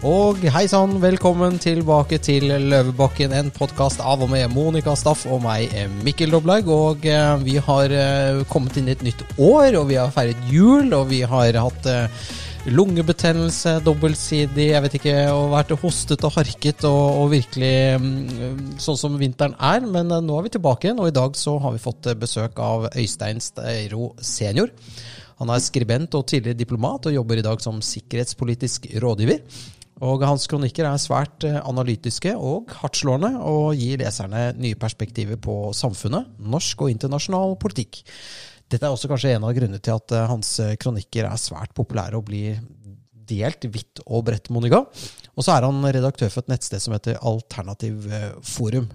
Og hei sann, velkommen tilbake til Løvebakken, en podkast av og med Monica Staff og meg, Mikkel Doblaug. Og eh, vi har eh, kommet inn i et nytt år, og vi har feiret jul, og vi har hatt eh, lungebetennelse, dobbeltsidig, jeg vet ikke, og vært hostet og harket og, og virkelig mm, sånn som vinteren er. Men eh, nå er vi tilbake igjen, og i dag så har vi fått eh, besøk av Øystein Steiro senior. Han er skribent og tidligere diplomat, og jobber i dag som sikkerhetspolitisk rådgiver. Og hans kronikker er svært eh, analytiske og hardtslående, og gir leserne nye perspektiver på samfunnet, norsk og internasjonal politikk. Dette er også kanskje en av grunnene til at eh, hans kronikker er svært populære og blir delt vidt og bredt, Monica. Og så er han redaktør for et nettsted som heter Alternativ Forum,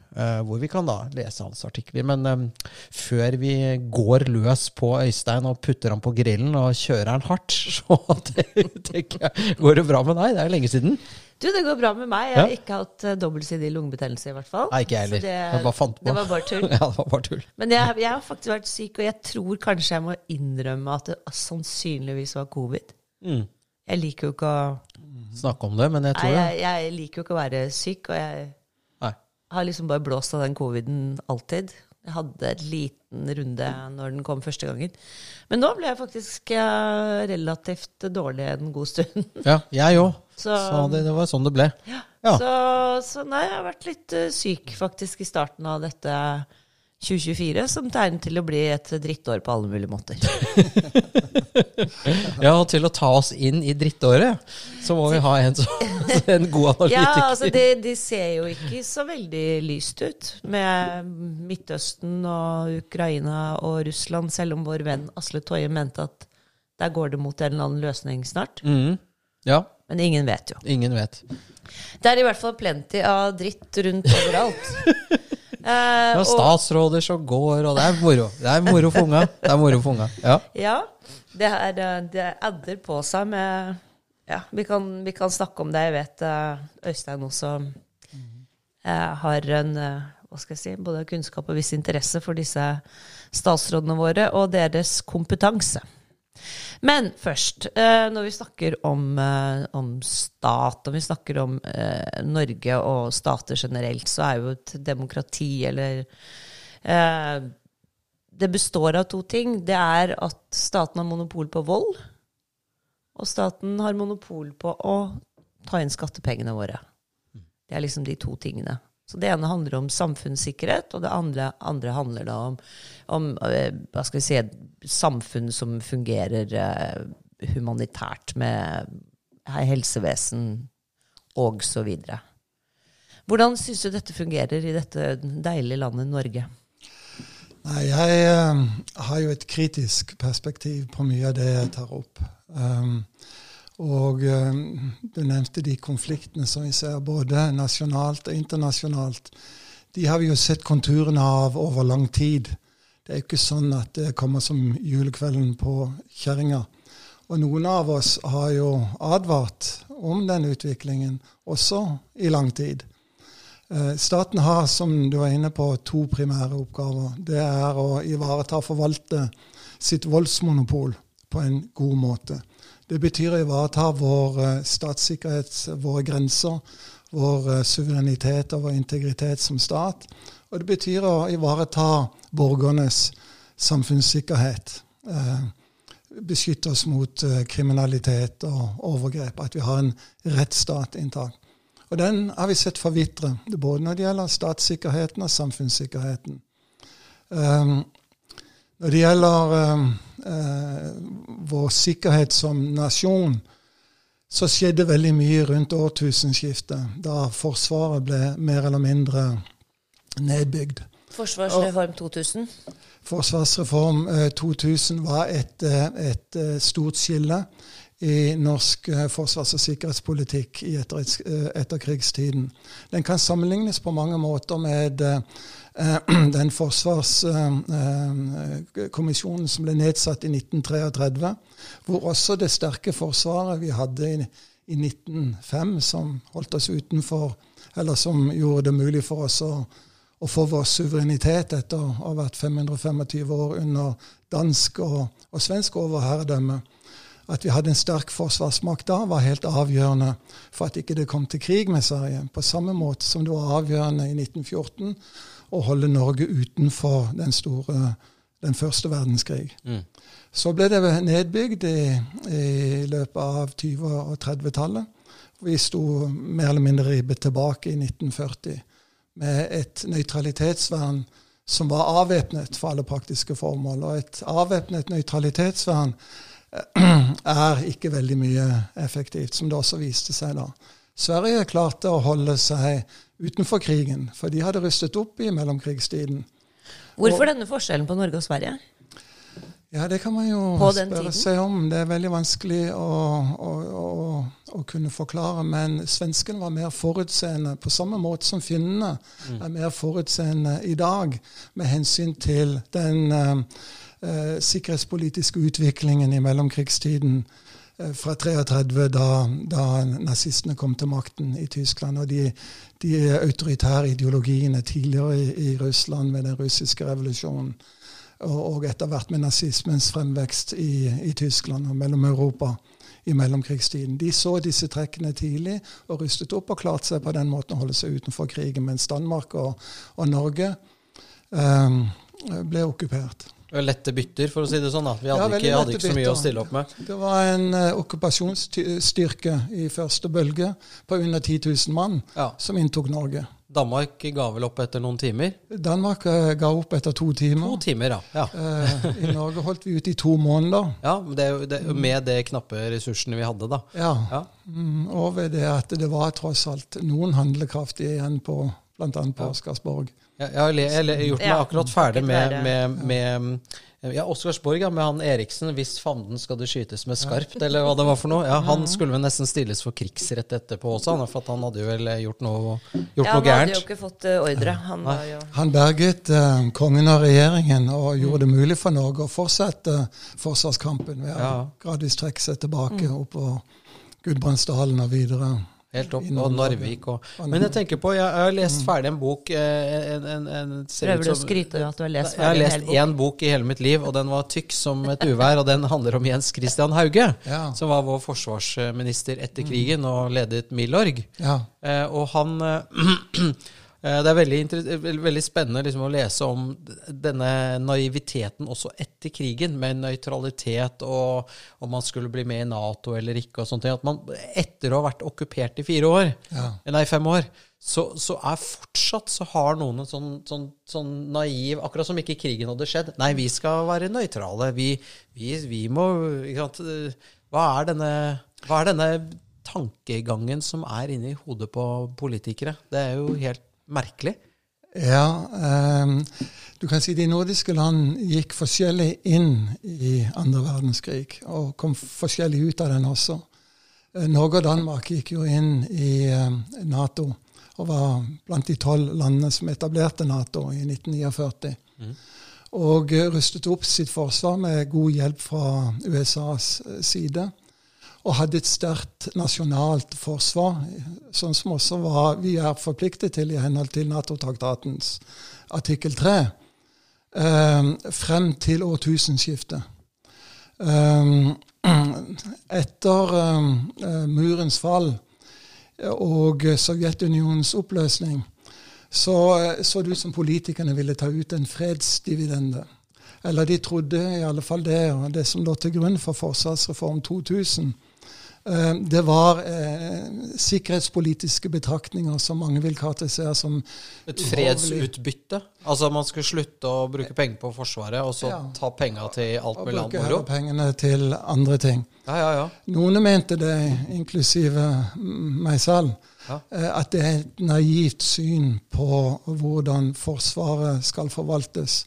hvor vi kan da lese hans artikler. Men før vi går løs på Øystein og putter han på grillen og kjører han hardt, så tenker jeg Går det bra med deg? Det er jo lenge siden. Du, det går bra med meg. Jeg har ja. ikke hatt dobbeltsidig lungebetennelse, i hvert fall. Nei, ikke jeg heller. Det, jeg bare fant på. Det var bare tull. ja, det var bare tull. Men jeg, jeg, har faktisk vært syk, og jeg tror kanskje jeg må innrømme at det sannsynligvis var covid. Mm. Jeg liker jo ikke å Snakke om det, men jeg tror Nei, jeg, jeg liker jo ikke å være syk, og jeg Nei. har liksom bare blåst av den coviden alltid. Jeg hadde en liten runde når den kom første gangen. Men nå ble jeg faktisk relativt dårlig en god stund. ja, jeg òg. Så, så det, det, var sånn det ble. Ja. ja. Så, så, nei, jeg har vært litt uh, syk faktisk i starten av dette 2024 som tegner til å bli et drittår på alle mulige måter. ja, og til å ta oss inn i drittåret, så må vi ha en, så, en god analytiker. Ja, altså det, de ser jo ikke så veldig lyst ut med Midtøsten og Ukraina og Russland, selv om vår venn Asle Toje mente at der går det mot en eller annen løsning snart. Mm. Ja. Men ingen vet jo. Ingen vet. Det er i hvert fall plenty av dritt rundt overalt. Eh, det er statsråder som går, og det er moro. Det er moro for unga. Det er moro for unga. Ja. ja det, er, det adder på seg med Ja, vi kan, vi kan, snakke om det. Jeg vet uh, Øystein også uh, har en hva skal jeg si, både kunnskap og viss interesse for disse statsrådene våre og deres kompetanse. Men først, eh, når vi snakker om, eh, om stat, og vi snakker om eh, Norge og stater generelt, så er jo et demokrati eller Det består av to ting. Det er at staten har monopol på vold, og staten har monopol på å ta inn skattepengene våre. Det er liksom de to tingene. Så Det ene handler om samfunnssikkerhet, og det andre, andre handler da om, om hva skal vi si, samfunn som fungerer uh, humanitært med helsevesen og så videre. Hvordan syns du dette fungerer i dette deilige landet Norge? Nei, Jeg uh, har jo et kritisk perspektiv på mye av det jeg tar opp. Um, og uh, du nevnte de konfliktene som vi ser både nasjonalt og internasjonalt. De har vi jo sett konturene av over lang tid. Det er jo ikke sånn at det kommer som julekvelden på kjerringa. Og noen av oss har jo advart om den utviklingen også i lang tid. Eh, staten har, som du var inne på, to primære oppgaver. Det er å ivareta og forvalte sitt voldsmonopol på en god måte. Det betyr å ivareta vår eh, statssikkerhet, våre grenser, vår eh, suverenitet og vår integritet som stat. Og det betyr å ivareta borgernes samfunnssikkerhet. Eh, beskytte oss mot kriminalitet og overgrep. At vi har en rettsstat intakt. Og den har vi sett forvitre, både når det gjelder statssikkerheten og samfunnssikkerheten. Når det gjelder um, uh, vår sikkerhet som nasjon, så skjedde veldig mye rundt årtusenskiftet, da Forsvaret ble mer eller mindre nedbygd. Forsvarsreform 2000? Forsvarsreform 2000 eh, var et, eh, et eh, stort skille i norsk forsvars- og sikkerhetspolitikk i etter, etterkrigstiden. Den kan sammenlignes på mange måter med den forsvarskommisjonen som ble nedsatt i 1933, hvor også det sterke forsvaret vi hadde i, i 1905, som holdt oss utenfor, eller som gjorde det mulig for oss å å få vår suverenitet etter å ha vært 525 år under dansk og, og svensk overherredømme. At vi hadde en sterk forsvarsmakt da, var helt avgjørende for at ikke det kom til krig med Sverige. På samme måte som det var avgjørende i 1914 å holde Norge utenfor den store den første verdenskrig. Mm. Så ble det nedbygd i, i løpet av 20- og 30-tallet. Vi sto mer eller mindre ribbet tilbake i 1940 med et nøytralitetsvern som var avvæpnet for alle praktiske formål. Og et avvæpnet nøytralitetsvern eh, er ikke veldig mye effektivt, som det også viste seg da. Sverige klarte å holde seg utenfor krigen, for de hadde rustet opp i mellomkrigstiden. Hvorfor og, denne forskjellen på Norge og Sverige? Ja, det kan man jo spørre tiden? seg om. Det er veldig vanskelig å, å, å, å, kunne forklare. Men svenskene var mer forutseende, på samme måte som finnene mm. er mer forutseende i dag med hensyn til den uh, uh, sikkerhetspolitiske utviklingen i mellomkrigstiden uh, fra 33, da, da, nazistene kom til makten i Tyskland, og de, de autoritære ideologiene tidligere i, i Russland med den russiske revolusjonen og etter hvert med nazismens fremvekst i, i Tyskland og mellom Europa i mellomkrigstiden. De så disse trekkene tidlig og rustet opp og klarte seg på den måten å holde seg utenfor krigen, mens Danmark og, og Norge um, ble okkupert. Lette bytter, for å si det sånn. da. Vi hadde, ja, ikke, hadde ikke, så mye å stille opp med. Det var en uh, okkupasjonsstyrke i første bølge på under 10 000 mann ja. som inntok Norge. Danmark ga vel opp etter noen timer? Danmark uh, ga opp etter to timer. To timer, ja. ja. uh, I Norge holdt vi ut i to måneder. Ja, det, det, Med de knappe ressursene vi hadde, da. Ja. ja. Mm, og ved det at det var tross alt noen handlekraftige igjen på bl.a. på Oscarsborg. Ja, jeg har gjort meg akkurat ferdig med, med, med ja, Oscarsborg ja, med han Eriksen. Hvis fanden skal det skytes med skarpt, eller hva det var for noe. Ja, Han skulle vel nesten stilles for krigsrett etterpå også, for han hadde jo vel gjort noe, gjort ja, noe gærent. Ja, han hadde jo ikke fått uh, ordre. Han, jo... han berget uh, kongen og regjeringen og gjorde det mulig for Norge å fortsette forsvarskampen ved å gradvis trekke seg tilbake oppover opp Gudbrandsdalen og videre. Helt opp. Og Narvik og Men jeg tenker på, jeg, har lest mm. ferdig en bok eh, en, en, en, Prøver du å skryte av at du har lest ferdig en hel bok? Jeg har lest én bok i hele mitt liv, og den var tykk som et uvær. Og den handler om Jens Christian Hauge, ja. som var vår forsvarsminister etter mm. krigen og ledet Milorg. Ja. Eh, og han Eh, det er veldig, veldig spennende liksom, å lese om denne naiviteten også etter krigen, med nøytralitet og om man skulle bli med i Nato eller ikke. og sånne ting. At man etter å ha vært okkupert i fire år, ja. nei, fem år, så, så, er fortsatt så har noen en sånn, sånn, sånn, naiv Akkurat som ikke krigen hadde skjedd. Nei, vi skal være nøytrale. Vi, vi, vi, må hva er, denne, hva er denne tankegangen som er inni hodet på politikere? Det er jo helt merkelig? Ja, um, du kan si de nordiske land gikk forskjellig inn i andre verdenskrig, og kom forskjellig ut av den også. Uh, Norge og Danmark gikk jo inn i uh, Nato og var blant de tolv landene som etablerte Nato i 1949. Mm. Og rustet opp sitt forsvar med god hjelp fra USAs side og hadde et sterkt nasjonalt forsvar, sånn som også var, vi er forpliktet til i henhold til Nato-traktatens artikkel 3, eh, frem til årtusenskiftet. Eh, etter eh, murens fall og Sovjetunionens oppløsning så så det ut som politikerne ville ta ut en fredsdividende. Eller de trodde i alle fall det. og Det som lå til grunn for Forsvarsreform 2000, Eh, det var eh, sikkerhetspolitiske betraktninger som mange vil karakterisere som Et fredsutbytte? Altså man skulle slutte å bruke penger på Forsvaret, og så ja. ta penger til alt mulig annet moro? Og bruke pengene til andre ting. Ja, ja, ja. Noen mente det, inklusive meg selv, eh, at det er et naivt syn på hvordan Forsvaret skal forvaltes.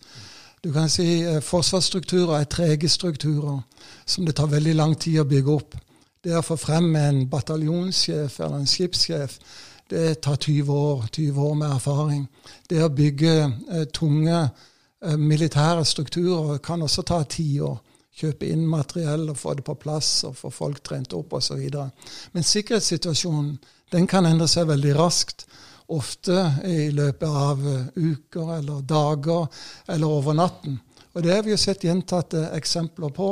Du kan si eh, Forsvarsstrukturer er trege strukturer som det tar veldig lang tid å bygge opp. Det å få frem en bataljonssjef eller en skipssjef, det tar 20 år, 20 år med erfaring. Det å bygge eh, tunge eh, militære strukturer kan også ta ti år. Kjøpe inn materiell og få det på plass og få folk trent opp osv. Men sikkerhetssituasjonen den kan endre seg veldig raskt. Ofte i løpet av uh, uker eller dager eller over natten. Og det har vi jo sett gjentatte eksempler på.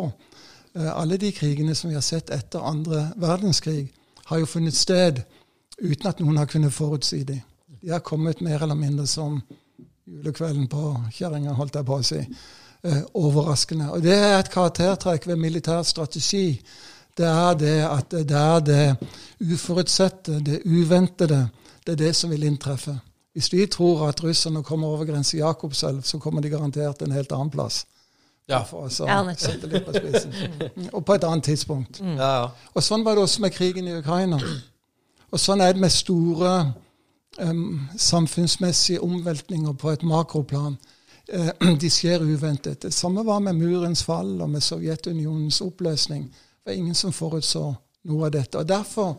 Eh, alle de krigene som vi har sett etter andre verdenskrig, har jo funnet sted uten at noen har kunnet forutsi dem. De har kommet mer eller mindre som julekvelden på kjerringa, holdt jeg på å si. Eh, overraskende. Og det er et karaktertrekk ved militær strategi. Det er det at det er det uforutsette, det uventede, det er det som vil inntreffe. Hvis vi tror at russerne kommer over grensa Jakobselv, så kommer de garantert en helt annen plass. Ja. For å Ja, sette litt på spissen. Og på et annet tidspunkt. Ja, ja. Og sånn var det også med krigen i Ukraina. Og sånn er det med store um, samfunnsmessige omveltninger på et makroplan. Eh, de skjer uventet. Det samme var med murens fall og med Sovjetunionens oppløsning. Det var ingen som forutså noe av dette. Og Derfor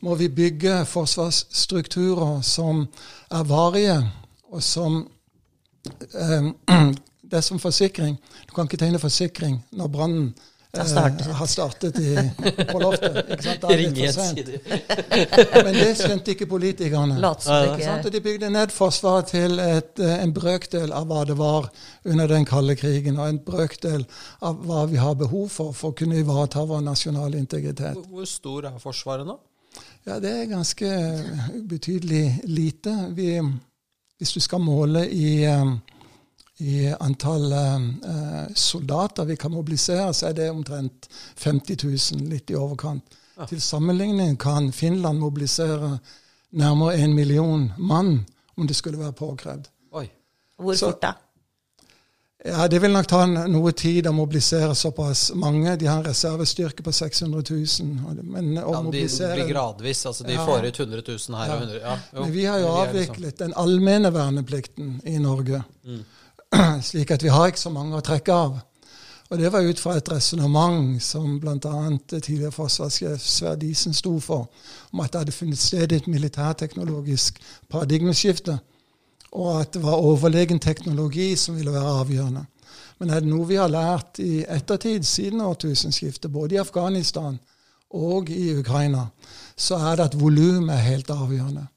må vi bygge forsvarsstrukturer som er varige, og som eh, Det er som forsikring. Du kan ikke tegne forsikring når brannen startet. eh, har startet i, på loftet. Ikke sant? Da er det for sent. Men det skjønte ikke politikerne. Ikke sant? Og de bygde ned Forsvaret til et, eh, en brøkdel av hva det var under den kalde krigen, og en brøkdel av hva vi har behov for for å kunne ivareta vår nasjonale integritet. Hvor- Hvor stor er Forsvaret nå? Ja, det er ganske betydelig lite. Vi, hvis du skal måle i, eh, i antall eh, soldater vi kan mobilisere, så er det omtrent 50 000, litt i overkant. Til sammenligning kan Finland mobilisere nærmere en million mann om det skulle være påkrevd. Oi. Hvor Så- fort da? Ja, Det vil nok ta noe tid å mobilisere såpass mange. De har en reservestyrke på 600 000. Men å Ja, de blir gradvis. altså De Ja. får ut 100 000 her og 100 ja, jo. Men vi har jo liksom- avviklet den allmenne verneplikten i Norge. Mm. Slik at vi har ikke så mange å trekke av. Og det var ut fra et resonnement som bl.a. tidligere forsvarssjef Sverdisen sto for, om at det hadde funnet sted et militærteknologisk paradigmeskifte, og at det var overlegen teknologi som ville være avgjørende. Men er det noe vi har lært i ettertid, siden årtusenskiftet, både i Afghanistan og i Ukraina, så er det at volum er helt avgjørende.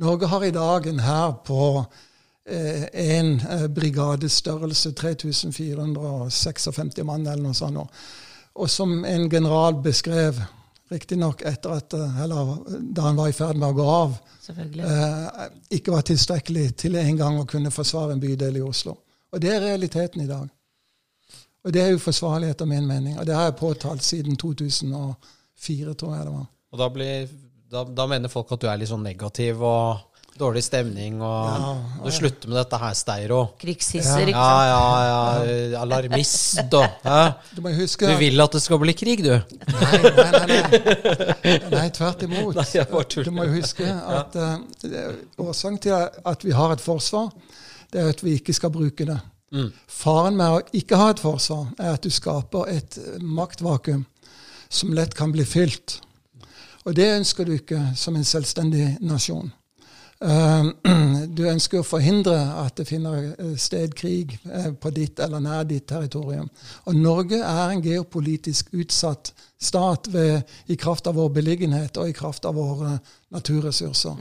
Norge har i dag en hær på eh, en eh, 3456 mann eller noe sånt. Og som en general beskrev, riktignok etter at eh, Eller da han var i ferd med å gå av, eh, ikke var tilstrekkelig til en gang å kunne forsvare en bydel i Oslo. Og det er realiteten i dag. Og det er uforsvarlig etter min mening. Og det har jeg påtalt siden 2004, tror jeg det var. Og da, blir, da, da mener folk at du er litt sånn negativ og dårlig stemning, og Ja, du slutter med dette her, Steiro. Krigshisser, ikke sant? ja, ja, ja. alarmist og? Du må huske Du vil at det skal bli krig, du? Nei, nei, nei, nei. nei tvert imot. Nei, jeg bare. Du må jo huske at uh, årsaken til at vi har et forsvar, det er at vi ikke skal bruke det. Mm. Faren med å ikke ha et forsvar er at du skaper et maktvakuum som lett kan bli fylt. Og det ønsker du ikke som en selvstendig nasjon. Eh, Du ønsker å forhindre at det finner eh, sted krig eh, på ditt eller nær ditt territorium. Og Norge er en geopolitisk utsatt stat ved, i kraft av vår beliggenhet og i kraft av våre naturressurser.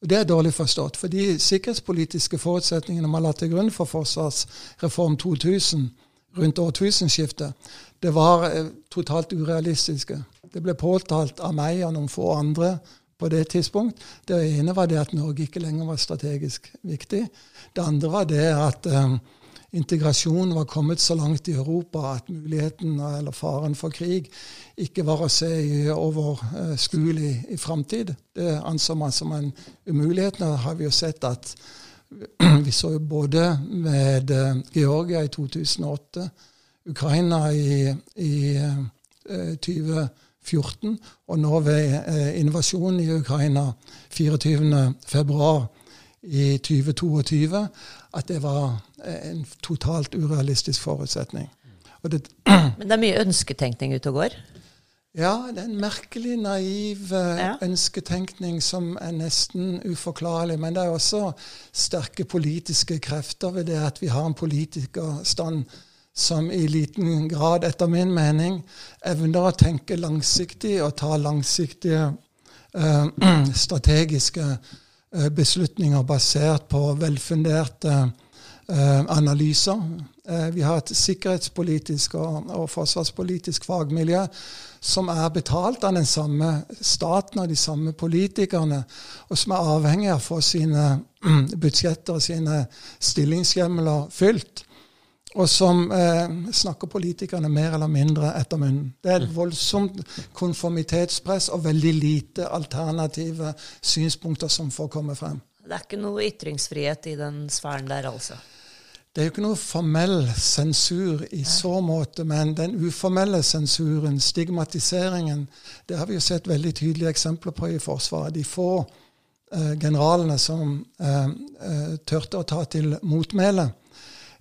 Og Det er dårlig forstått. For de sikkerhetspolitiske forutsetningene man la til grunn for Forsvarsreform 2000 rundt årtusenskiftet, det var eh, totalt urealistiske. Det ble påtalt av meg og noen få andre på det tidspunkt. Det ene var det at Norge ikke lenger var strategisk viktig. Det andre var det at um, integrasjonen var kommet så langt i Europa at muligheten eller faren for krig ikke var å se overskuelig eh, i, i framtid. Det anså man som en umulighet. Nå har vi jo sett at vi så jo både med eh, Georgia i 2008, Ukraina i, i 2012 14, og nå ved eh, invasjonen i Ukraina 24.2 i 2022, at det var eh, en totalt urealistisk forutsetning. Det Men det er mye ønsketenkning ute og går? Ja, det er en merkelig naiv eh, ja. ønsketenkning som er nesten uforklarlig. Men det er også sterke politiske krefter ved det at vi har en politikerstand som i liten grad, etter min mening, evner å tenke langsiktig og ta langsiktige eh, strategiske eh, beslutninger basert på velfunderte eh, analyser. Eh, vi har et sikkerhetspolitisk og, og, forsvarspolitisk fagmiljø som er betalt av den samme staten og de samme politikerne, og som er avhengig av å få sine budsjetter og sine stillingshjemler fylt og som eh, snakker politikerne mer eller mindre etter munnen. Det er et mm. voldsomt konformitetspress og veldig lite alternative synspunkter som får komme frem. Det er ikke noe ytringsfrihet i den sfæren der, altså? Det er jo ikke noe formell sensur i så måte, men den uformelle sensuren, stigmatiseringen, det har vi jo sett veldig tydelige eksempler på i Forsvaret. De få eh, generalene som eh, eh tørte å ta til motmæle,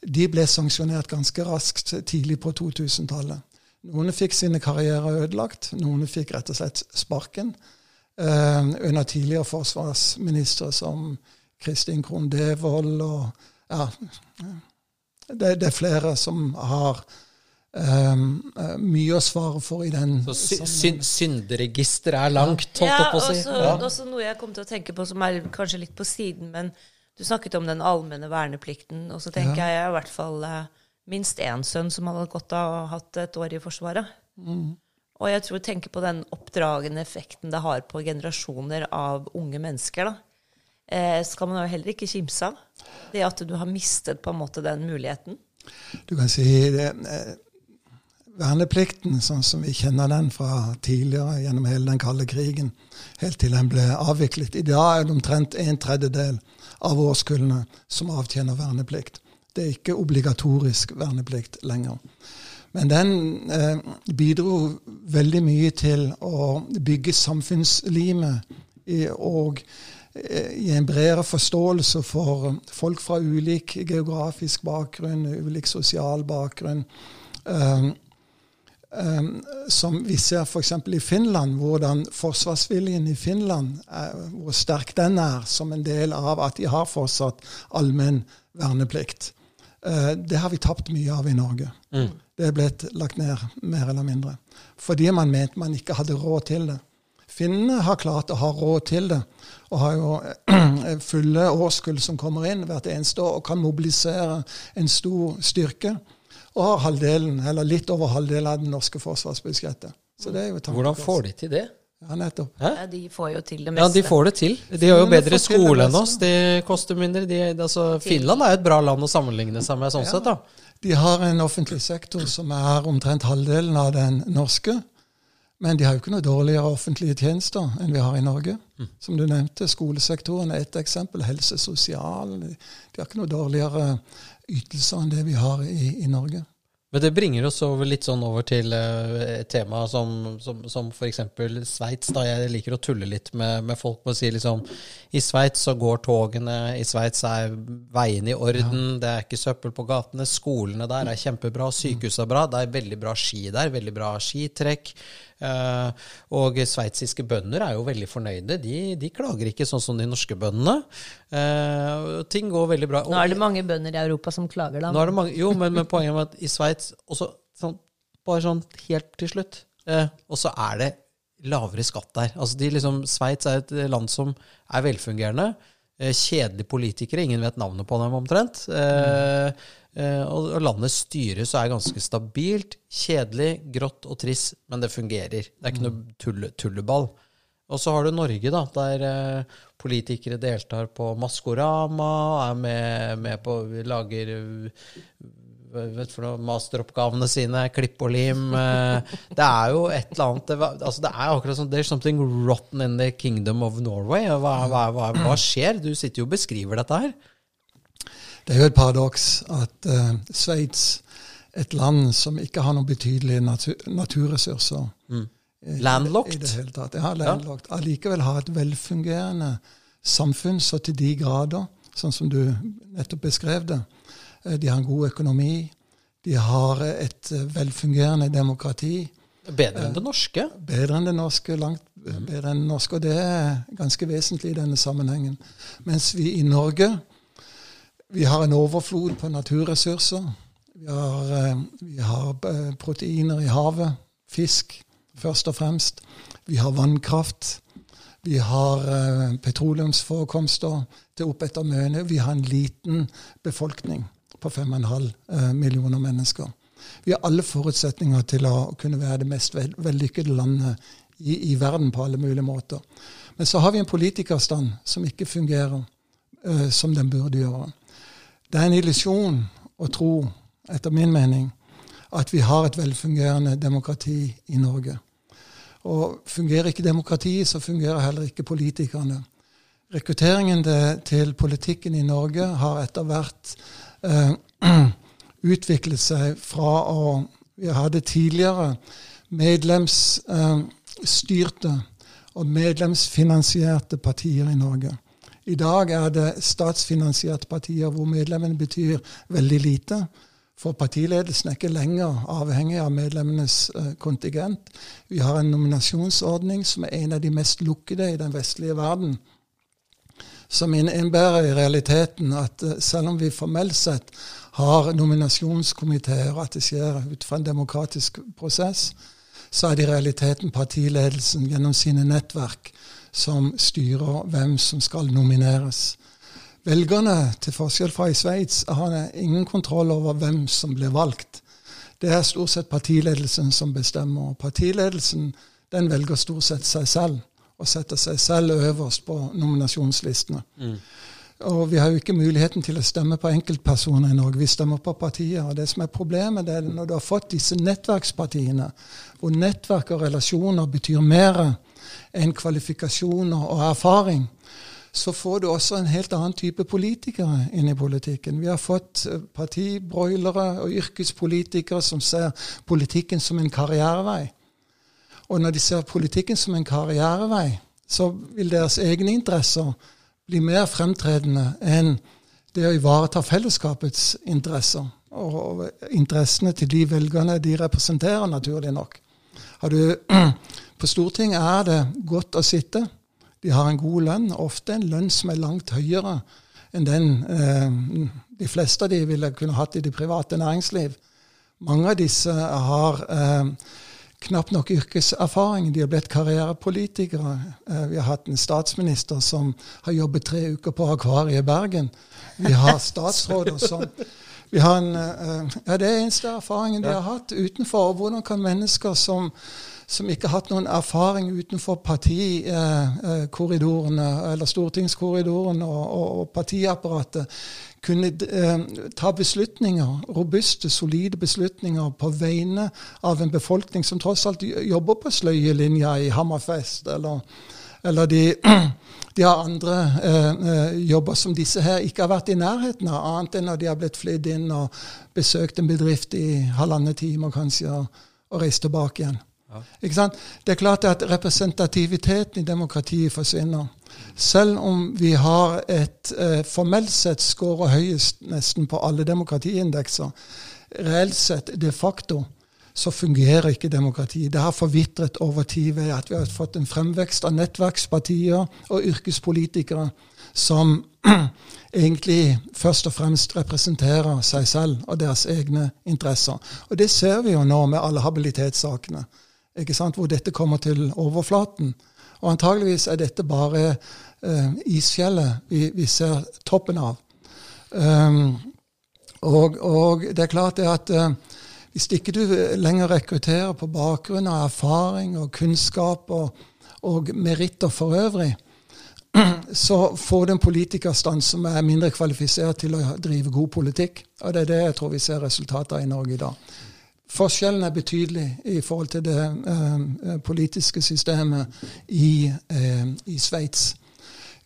de ble sanksjonert ganske raskt tidlig på 2000-tallet. Noen fikk sine karrierer ødelagt, noen fikk rett og slett sparken. Eh, under tidligere forsvarsministre som Kristin Krohn Devold og ja, det, det, er flere som har um, mye å svare for i den Så sy synderegisteret er langt, holdt jeg på å si? Ja, også noe jeg kom til å tenke på som er kanskje litt på siden, men du snakket om den allmenne verneplikten, og så tenker ja. jeg i hvert fall eh, minst én sønn som hadde godt av å ha hatt et år i Forsvaret. Mm. Og jeg tror tenker på den oppdragende effekten det har på generasjoner av unge mennesker. da. Eh, skal man jo heller ikke kimse av. Det at du har mistet på en måte den muligheten. Du kan si det, eh, Verneplikten, sånn som vi kjenner den fra tidligere, gjennom hele den kalde krigen, helt til den ble avviklet I dag er det omtrent en tredjedel av årskullene som avtjener verneplikt. Det er ikke obligatorisk verneplikt lenger. Men den eh, bidro veldig mye til å bygge samfunnslimet og eh, gi en bredere forståelse for folk fra ulik geografisk bakgrunn, ulik sosial bakgrunn. Eh, som vi ser f.eks. i Finland, hvordan forsvarsviljen i Finland, er, hvor sterk den er som en del av at de har fortsatt allmenn verneplikt. Uh, det har vi tapt mye av i Norge. Mm. Det er blitt lagt ned, mer eller mindre. Fordi man mente man ikke hadde råd til det. Finnene har klart å ha råd til det, og har jo fulle årskull som kommer inn hvert eneste år og kan mobilisere en stor styrke og har halvdelen, eller litt over halvdelen av det norske forsvarsbudsjettet. Så det er jo Hvordan får de til det? Ja, nettopp. Ja, de får jo til det meste. Ja, de får det til. De har jo bedre skole enn oss. De koster mindre. De, altså, Finland er et bra land å sammenligne seg med sånn ja. sett, da. De har en offentlig sektor som er omtrent halvdelen av den norske. Men de har jo ikke noe dårligere offentlige tjenester enn vi har i Norge. Mm. Som du nevnte, skolesektoren er ett eksempel. Helse, sosial. De har ikke noe dårligere ytelser enn det vi har i, i Norge. Men det bringer oss over litt sånn over til uh, et tema som, som, som f.eks. Sveits. Jeg liker å tulle litt med, med folk på å si liksom I Sveits så går togene, i Sveits er veiene i orden, ja. det er ikke søppel på gatene, skolene der er kjempebra, sykehuset er bra, det er veldig bra ski der, veldig bra skitrekk. Uh, og sveitsiske bønder er jo veldig fornøyde. De, de, klager ikke sånn som de norske bøndene. Uh, ting går veldig bra. Nå er det mange bønder i Europa som klager, da. Nå er det mange, jo, men, men poenget er at i Sveits sånn, Bare sånn helt til slutt. Uh, og så er det lavere skatt der. Altså de liksom, Sveits er et land som er velfungerende. Kjedelige politikere. Ingen vet navnet på dem, omtrent. Mm. Eh, og, landet styres og er ganske stabilt. Kjedelig, grått og trist, men det fungerer. Det er ikke noe tulle, tulleball. Og så har du Norge, da, der eh, politikere deltar på Maskorama, er med, med på Lager vet for noe, masteroppgavene sine, klipp og lim. Eh, det er jo et eller annet det, altså det er akkurat sånn There's something rotten in the kingdom of Norway. Hva, hva, hva, hva skjer? Du sitter jo og beskriver dette her. Det er jo et paradoks at uh, Sveits, et land som ikke har noen betydelige natur naturressurser mm. Landlocked? I det hele tatt. Ja, landlocked. Allikevel har et velfungerende samfunn så til de grader, sånn som du nettopp beskrev det. Eh, de har en god økonomi. De har et eh, velfungerende demokrati. Bedre enn det norske? Bedre enn det norske, langt bedre enn det norske. Og det er ganske vesentlig i denne sammenhengen. Mens vi i Norge vi har en overflod på naturressurser. Vi har, eh, vi har, eh, proteiner i havet. Fisk, først og fremst. Vi har vannkraft. Vi har uh, petroleumsforekomster til opp etter Møne. Vi har en liten befolkning. på 5,5 eh, millioner mennesker. Vi har alle forutsetninger til å kunne være det mest vellykkede landet i, i, verden på alle mulige måter. Men så har vi en politikerstand som ikke fungerer som den burde gjøre. Det er en illusjon å tro, etter min mening, at vi har et velfungerende demokrati i Norge. Og fungerer ikke demokratiet, så fungerer heller ikke politikerne. Rekrutteringen til politikken i Norge har etter hvert eh, utviklet seg fra å Vi hadde tidligere medlemsstyrte eh, og medlemsfinansierte partier i Norge. I dag er det statsfinansierte partier hvor medlemmene betyr veldig lite. For partiledelsen er ikke lenger avhengig av medlemmenes uh, kontingent. Vi har en nominasjonsordning som er en av de mest lukkede i den vestlige verden. Som innebærer i realiteten at uh, selv om vi formelt sett har nominasjonskomiteer, og at det skjer ut fra en demokratisk prosess, så er det i realiteten partiledelsen gjennom sine nettverk som styrer hvem som skal nomineres. Velgerne, til forskjell fra i Sveits, har ingen kontroll over hvem som blir valgt. Det er stort sett partiledelsen som bestemmer. Partiledelsen den velger stort sett seg selv, og setter seg selv øverst på nominasjonslistene. Mm. Og vi har jo ikke muligheten til å stemme på enkeltpersoner i Norge. Vi stemmer på partier. Og det som er problemet, det er når du har fått disse nettverkspartiene, hvor nettverk og relasjoner betyr mer enn kvalifikasjoner og erfaring, så får du også en helt annen type politikere inn i politikken. Vi har fått eh, partibroilere og yrkespolitikere som ser politikken som en karrierevei. Og når de ser politikken som en karrierevei, så vil deres egne interesser bli mer fremtredende enn det å ivareta fellesskapets interesser. Og interessene til de velgerne de representerer, naturlig nok. Du, på Stortinget er det godt å sitte. De har en god lønn, ofte en lønn som er langt høyere enn den eh, de fleste av de ville kunne hatt i det private næringsliv. Mange av disse har eh, knapt nok yrkeserfaring. De har blitt karrierepolitikere. Eh, vi har hatt en statsminister som har jobbet tre uker på Akvariet i Bergen. Vi har statsråder som vi har en, eh, ja, Det er eneste erfaringen de har hatt utenfor. Hvordan kan mennesker som, som ikke har hatt noen erfaring utenfor partikorridorene, eh, eller stortingskorridoren og, og, og partiapparatet, kunne eh, ta beslutninger, robuste, solide beslutninger på vegne av en befolkning som tross alt jobber på sløyelinja i Hammerfest, eller, eller de, de, har andre eh, eh, jobber som disse her ikke har vært i nærheten av, annet enn når de har blitt flydd inn og besøkt en bedrift i halvannen time kanskje, og, og reist tilbake igjen. Ja. Det er klart at representativiteten i demokratiet forsvinner. Selv om vi har et eh, formelt sett skårer høyest nesten på alle demokratiindekser, reelt sett de facto så fungerer ikke demokratiet. Det har forvitret over tid ved at vi har fått en fremvekst av nettverkspartier og yrkespolitikere som egentlig først og fremst representerer seg selv og deres egne interesser. Og det ser vi jo nå med alle habilitetssakene? Hvor dette kommer til overflaten. Og antageligvis er dette bare eh, isfjellet vi, vi, ser toppen av. Um, og, og, det er klart det at eh, hvis ikke du lenger rekrutterer på bakgrunn av erfaring og kunnskap og, og meritter for øvrig, så får du en politikerstand som er mindre kvalifisert til å drive god politikk. Og det er det jeg tror vi ser resultater av i Norge i dag. Forskjellen er betydelig i forhold til det eh, politiske systemet i, eh, i Sveits.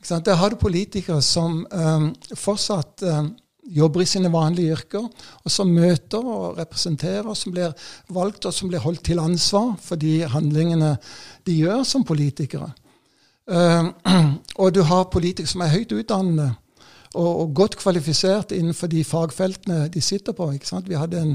Der har du politikere som eh, fortsatt um, jobber i sine vanlige yrker, og som møter og representerer, som blir valgt og som blir holdt til ansvar for de handlingene de gjør som politikere. Uh, og du har politikere som er høyt utdannede og, og, godt kvalifisert innenfor de fagfeltene de sitter på. Vi hadde en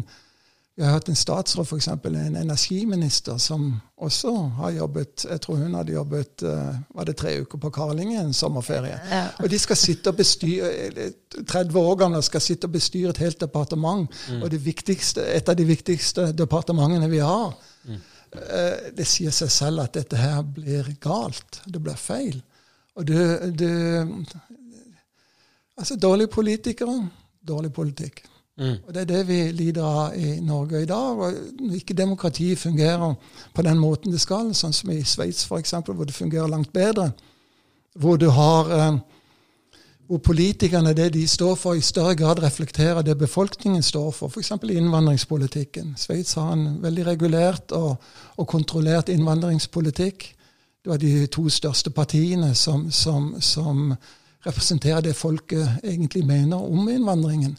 vi har hatt en statsråd, f.eks. en energiminister, som også har jobbet Jeg tror hun hadde jobbet uh, var det tre uker på Karlingen en sommerferie. Ja. Og de skal sitte og bestyre 30 år gamle skal sitte og bestyre et helt departement. Mm. Og det et av de viktigste departementene vi har. Mm. Uh, det sier seg selv at dette her blir galt. Det blir feil. Og det, det Altså, dårlige politikere, dårlig politikk. Mm. Og Det er det vi lider av i Norge i dag. og ikke demokratiet fungerer på den måten det skal, sånn som i Sveits f.eks., hvor det fungerer langt bedre, hvor du har eh, hvor politikerne, det de står for, i større grad reflekterer det befolkningen står for, f.eks. innvandringspolitikken. Sveits har en veldig regulert og, og, kontrollert innvandringspolitikk. Det var de to største partiene som, som, som representerer det folket egentlig mener om innvandringen.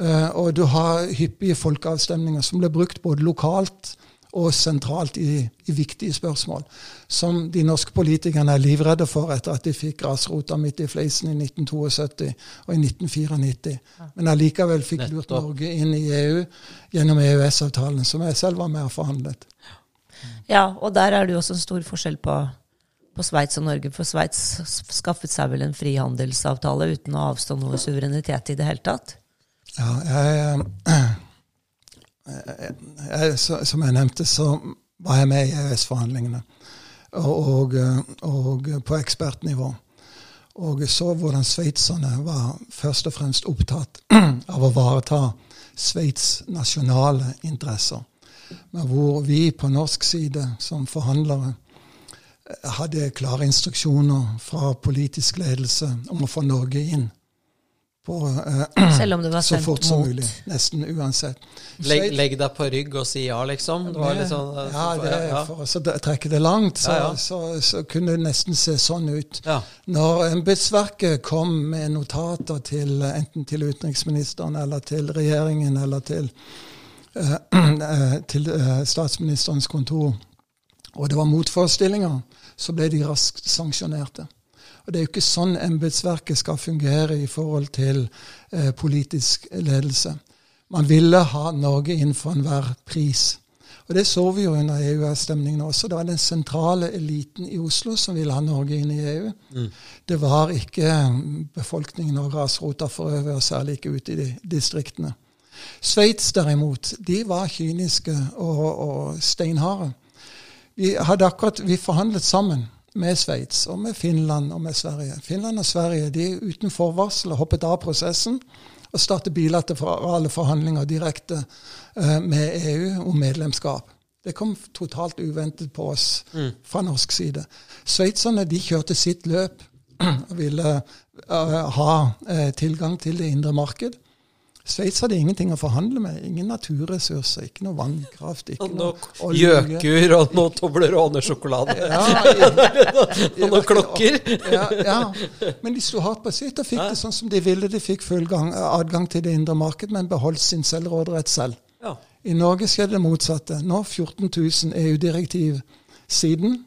Uh, og du har hyppige folkeavstemninger som blir brukt både lokalt og sentralt i, i, viktige spørsmål, som de norske politikerne er livredde for etter at de fikk grasrota midt i fleisen i 1972 og i 1994. Men allikevel fikk lurt Norge inn i EU gjennom EØS-avtalen, som jeg selv var med og forhandlet. Ja, og der er det jo også en stor forskjell på, på Sveits og Norge. For Sveits skaffet seg vel en frihandelsavtale uten å avstå noe suverenitet i det hele tatt? Ja, jeg jeg, jeg, som jeg nevnte, så var jeg med i EØS-forhandlingene. Og, og, og, på ekspertnivå. Og så hvordan sveitserne var først og fremst opptatt av å vareta Sveits' nasjonale interesser. Men hvor vi på norsk side som forhandlere hadde klare instruksjoner fra politisk ledelse om å få Norge inn på, uh, Selv om det var så fort som mulig. Nesten uansett. Legg, legg, deg på rygg og si ja, liksom? Det det, sånn, uh, ja, det, ja. for å trekke det langt, så, ja, så, så, kunne det nesten se sånn ut. Når embetsverket kom med notater til enten til utenriksministeren eller til regjeringen eller til, uh, til statsministerens kontor, og det var motforestillinger, så ble de raskt sanksjonerte. Og Det er jo ikke sånn embetsverket skal fungere i forhold til eh, politisk ledelse. Man ville ha Norge inn for enhver pris. Og Det så vi jo under EU-stemningen også. Det var den sentrale eliten i Oslo som ville ha Norge inn i EU. Mm. Det var ikke befolkningen og grasrota for øvrig, og særlig ikke ute i de distriktene. Sveits derimot, de var kyniske og, og steinharde. Vi, hadde akkurat, vi forhandlet sammen med Sveits og med Finland og med Sverige. Finland og Sverige de uten forvarsel hoppet av prosessen og startet bilaterale forhandlinger direkte uh, med EU om medlemskap. Det kom totalt uventet på oss mm. fra norsk side. Sveitserne de kjørte sitt løp og ville uh, ha uh, tilgang til det indre marked. Sveits hadde ingenting å forhandle med. Ingen naturressurser, ikke noe vannkraft. ikke noe olje. Gjøkur og noe Toblerone-sjokolade. Ja, ja, og noen klokker. Ja, ja, Men de sto hardt på sitt og fikk det sånn som de ville. De fikk full gang, adgang til det indre marked, men beholdt sin selvråderett selv. I Norge skjedde det motsatte. Nå 14 000 EU-direktiv siden.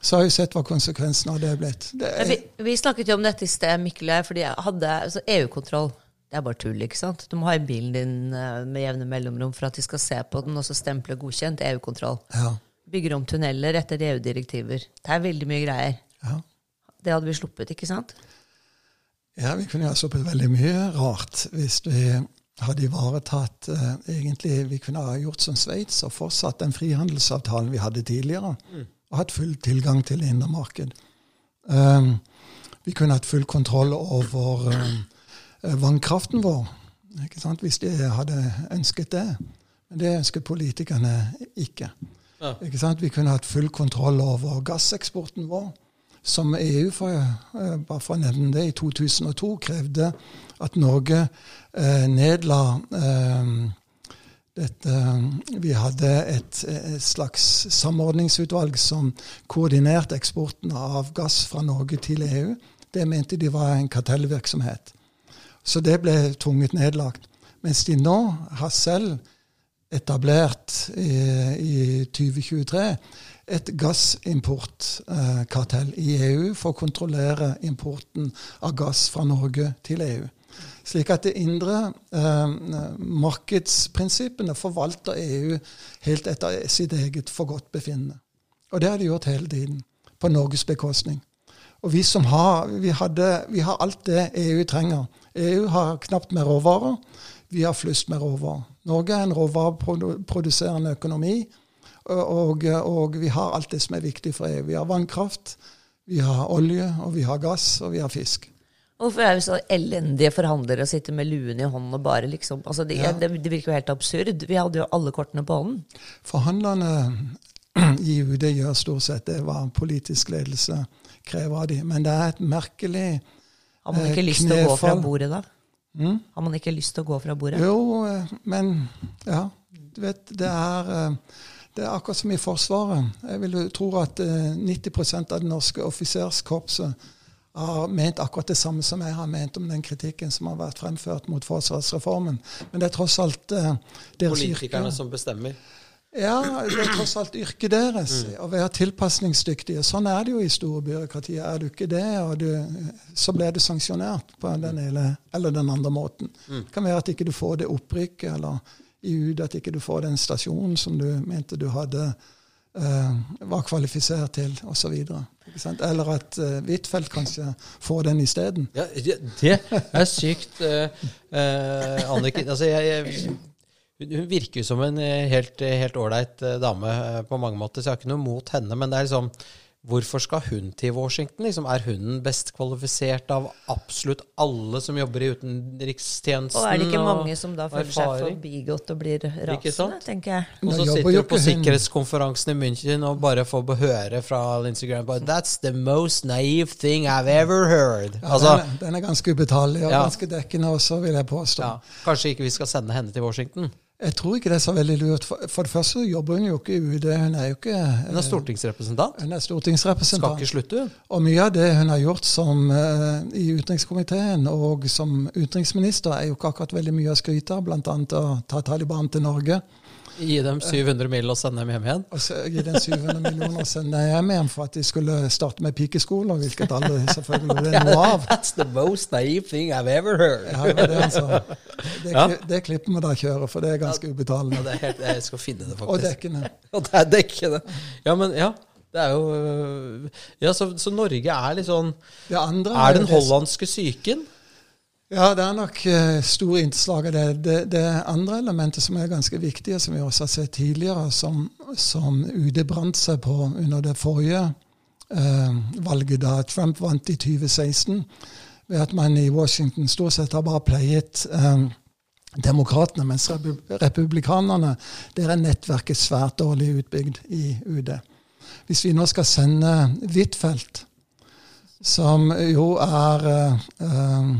Så har vi sett hva konsekvensen av det er blitt. Det er, vi, vi, snakket jo om dette i sted, Mikkel, fordi jeg hadde altså EU-kontroll. Det er bare tull. ikke sant? Du må ha i bilen din uh, med jevne mellomrom for at de skal se på den og så stemple godkjent EU-kontroll. Ja. Bygger om tunneler etter EU-direktiver. Det er veldig mye greier. Ja. Det hadde vi sluppet, ikke sant? Ja, vi kunne ha sluppet veldig mye rart hvis vi hadde ivaretatt uh, egentlig, Vi kunne ha gjort som Sveits og fortsatt den frihandelsavtalen vi hadde tidligere. Mm. Og hatt full tilgang til det indre marked. Um, vi kunne hatt full kontroll over um, Eh, vannkraften vår, hvis de hadde ønsket det. Men det ønsket politikerne ikke. Ja. ikke Vi kunne hatt full kontroll over gasseksporten vår. Som EU, for, uh, bare for å nevne det, i 2002 krevde at Norge eh, nedla eh, dette, Vi hadde et, et, slags samordningsutvalg som koordinerte eksporten av gass fra Norge til EU. Det mente de var en kartellvirksomhet. Så det ble tvunget nedlagt. Mens de nå har selv etablert i, i 2023 et gassimportkartell i EU for å kontrollere importen av gass fra Norge til EU. Slik at det indre eh, markedsprinsippene forvalter EU helt etter sitt eget forgodtbefinnende. Og det har de gjort hele tiden, på Norges bekostning. Og vi som har, vi hadde, vi har alt det EU trenger EU har knapt med råvarer. Vi har flust med råvarer. Norge er en råvareproduserende økonomi, og, og, vi har alt det som er viktig for EU. Vi har vannkraft, vi har olje, og vi har gass, og vi har fisk. Hvorfor er vi så elendige forhandlere og sitter med luen i hånden og bare liksom altså det, Ja. det, det virker jo helt absurd. Vi hadde jo alle kortene på hånden. Forhandlerne i UD gjør stort sett det hva politisk ledelse krever av dem. Men det er et merkelig Har man Eh, ikke lyst til å gå fra bordet da? mm? Har man ikke lyst til å gå fra bordet? Jo, eh, men ja. Du vet, det er, eh, det er akkurat som i Forsvaret. Jeg vil tro at eh, 90% av det norske offiserskorpset har ment akkurat det samme som jeg har ment om den kritikken som har vært fremført mot forsvarsreformen. Men det er tross alt eh, deres Politikerne yrke. som bestemmer. Ja, det er tross alt yrket deres å være tilpasningsdyktige. Sånn er det jo i store byråkratier. Er du ikke det, du, så blir du sanksjonert på den ene eller den andre måten. Det kan være at ikke du får det opprykket, eller i UD at ikke du får den stasjonen som du mente du hadde eh, var kvalifisert til, osv. Eller at uh, Huitfeldt kanskje får den isteden. Ja, det det er sykt. Uh, uh, Anniken altså jeg, jeg, hun virker jo som en eh, helt helt ålreit eh, dame eh, på mange måter, så jeg har ikke noe mot henne. Men det er liksom Hvorfor skal hun til Washington? Liksom, er hun den best kvalifisert av absolutt alle som jobber i utenrikstjenesten? Og er det ikke mange som da føler seg erfaring? forbigått og blir rasende, tenker jeg. Og så sitter du på sikkerhetskonferansen i München og bare får høre fra Lindsey Graham That's the most naive thing I've ever heard. Ja, altså, den, er, den er ganske ubetalelig og Ja. ganske dekkende også, vil jeg påstå. ja, kanskje ikke vi skal sende henne til Washington? Jeg tror ikke det er så veldig lurt. For, for det første jobber hun jo ikke i UD. Hun er jo ikke Hun er stortingsrepresentant. hun er stortingsrepresentant. Skal ikke slutte. Og mye av det hun har gjort som, uh, i utenrikskomiteen og som utenriksminister, er jo ikke akkurat veldig mye å skryte av. Annet å ta Taliban til Norge. Gi dem 700 mill. og sende dem hjem igjen. Og så gi dem 700 millioner og sende dem hjem igjen for at de skulle starte med pikeskoler, hvilket alle selvfølgelig ble noe av. That's the most naive thing I've ever heard. Ja, det, var det, det, Ja. det klipper vi da kjøre, for det er ganske Ja, ubetalende. det er helt, jeg skal finne det, faktisk. Og dekkene. Og det er dekkene. Ja, men ja. Det er jo øh, Ja, så, så Norge er litt sånn Det andre Er den hollandske syken? Ja, det er nok uh, store innslag av det. det. Det andre elementet som er ganske viktig, og som vi også har sett tidligere, som, som UD brant seg på under det forrige eh, valget, da Trump vant i 2016, ved at man i Washington stort sett har bare pleiet eh, demokratene, mens republikanerne der er nettverket svært dårlig utbygd i UD. Hvis vi nå skal sende Huitfeldt, som jo er eh, eh,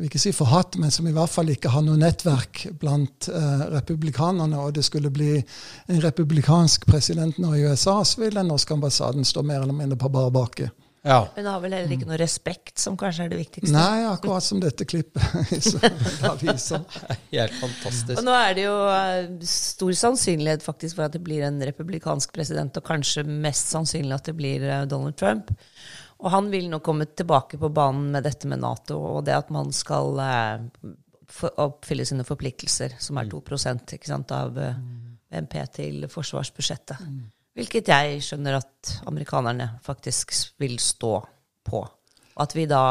jeg vil ikke si forhatt, men som i hvert fall ikke har noe nettverk blant eh, republikanerne, og det skulle bli en republikansk president nå i USA, så vil den norske ambassaden stå mer eller mindre på bar bakke. Ja. Hun har vel heller ikke noe respekt, som kanskje er det viktigste. Nei, akkurat som dette klippet i avisa. Helt fantastisk. Og nå er det jo eh, stor sannsynlighet faktisk for at det blir en republikansk president, og kanskje mest sannsynlig at det blir eh, Donald Trump. Og han vil nå komme tilbake på banen med dette med Nato, og det at man skal eh, oppfylle sine forpliktelser, som er 2 ikke sant, av eh, BNP til forsvarsbudsjettet. Hvilket jeg skjønner at amerikanerne faktisk vil stå på. Og at vi da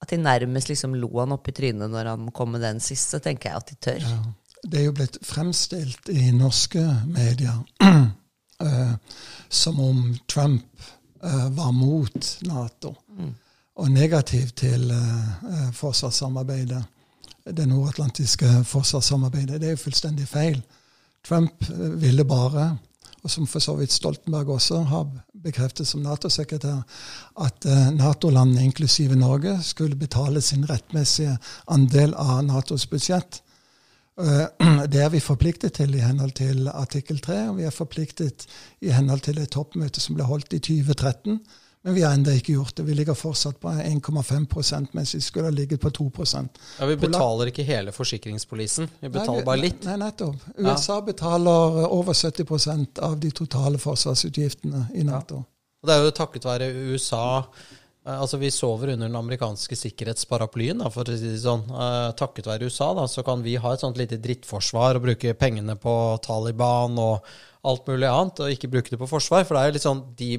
At de nærmest liksom lo han opp i trynet når han kom med den siste, tenker jeg at de tør. Ja. Det er jo blitt fremstilt i norske medier eh, som om Trump var mot Nato og negativ til eh, eh, forsvarssamarbeidet. Det nordatlantiske forsvarssamarbeidet. Det er jo fullstendig feil. Trump eh, ville bare, og som for så vidt Stoltenberg også har bekreftet som Nato-sekretær, at eh, Nato-landene, inklusive Norge, skulle betale sin rettmessige andel av Natos budsjett. Eh, Det er vi forpliktet til i henhold til artikkel 3, og vi er forpliktet i henhold til et toppmøte som ble holdt i 2013. Men vi har ennå ikke gjort det. Vi ligger fortsatt på 1,5% mens vi skulle ha ligget på 2% Ja, vi betaler ikke hele forsikringspolisen. Vi betaler Nei, bare litt. Nei, nettopp. Ja. USA betaler eh, over 70% av de totale forsvarsutgiftene i Nato. Og det er jo takket være USA Altså Vi sover under den amerikanske sikkerhetsparaplyen, da, for å si det sånn. Eh, takket være USA da, så kan vi ha et sånt lite drittforsvar og bruke pengene på Taliban og alt mulig annet, og ikke bruke det på forsvar. For det er jo litt sånn de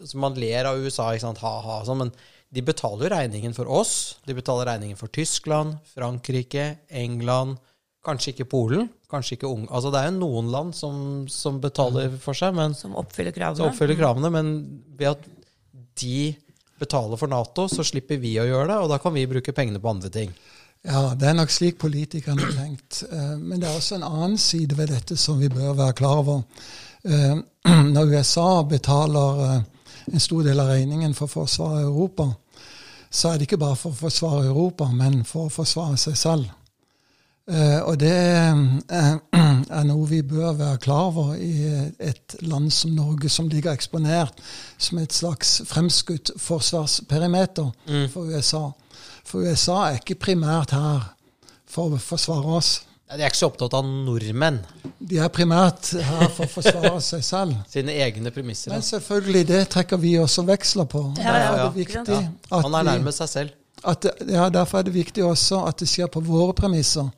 så Man ler av USA, ikke sant, ha-ha, sånn, men de betaler jo regningen for oss. De betaler regningen for Tyskland, Frankrike, England, kanskje ikke Polen, kanskje ikke Ung... Altså det er jo noen land som, som betaler for seg, men Som oppfyller som oppfyller kravene, men ved at de betaler for Nato, så slipper vi å gjøre det, og da kan vi bruke pengene på andre ting. Ja, det er nok slik politikerne har tenkt. Eh, men det er også en annen side ved dette som vi bør være klar over. Eh, når USA betaler eh, en stor del av regningen for forsvaret av Europa, så er det ikke bare for å forsvare Europa, men for å forsvare seg selv. Og det er noe vi bør være klar over i et land som Norge, som ligger eksponert som et slags fremskutt forsvarsperimeter mm. for USA. For USA er ikke primært her for å forsvare oss. De er ikke så opptatt av nordmenn. De er primært her for å forsvare seg selv. Sine egne premisser. Men selvfølgelig, det trekker vi også veksler på. Ja, ja, ja. Er ja. Han er nærmest seg selv. At, ja, Derfor er det viktig også at det skjer på våre premisser,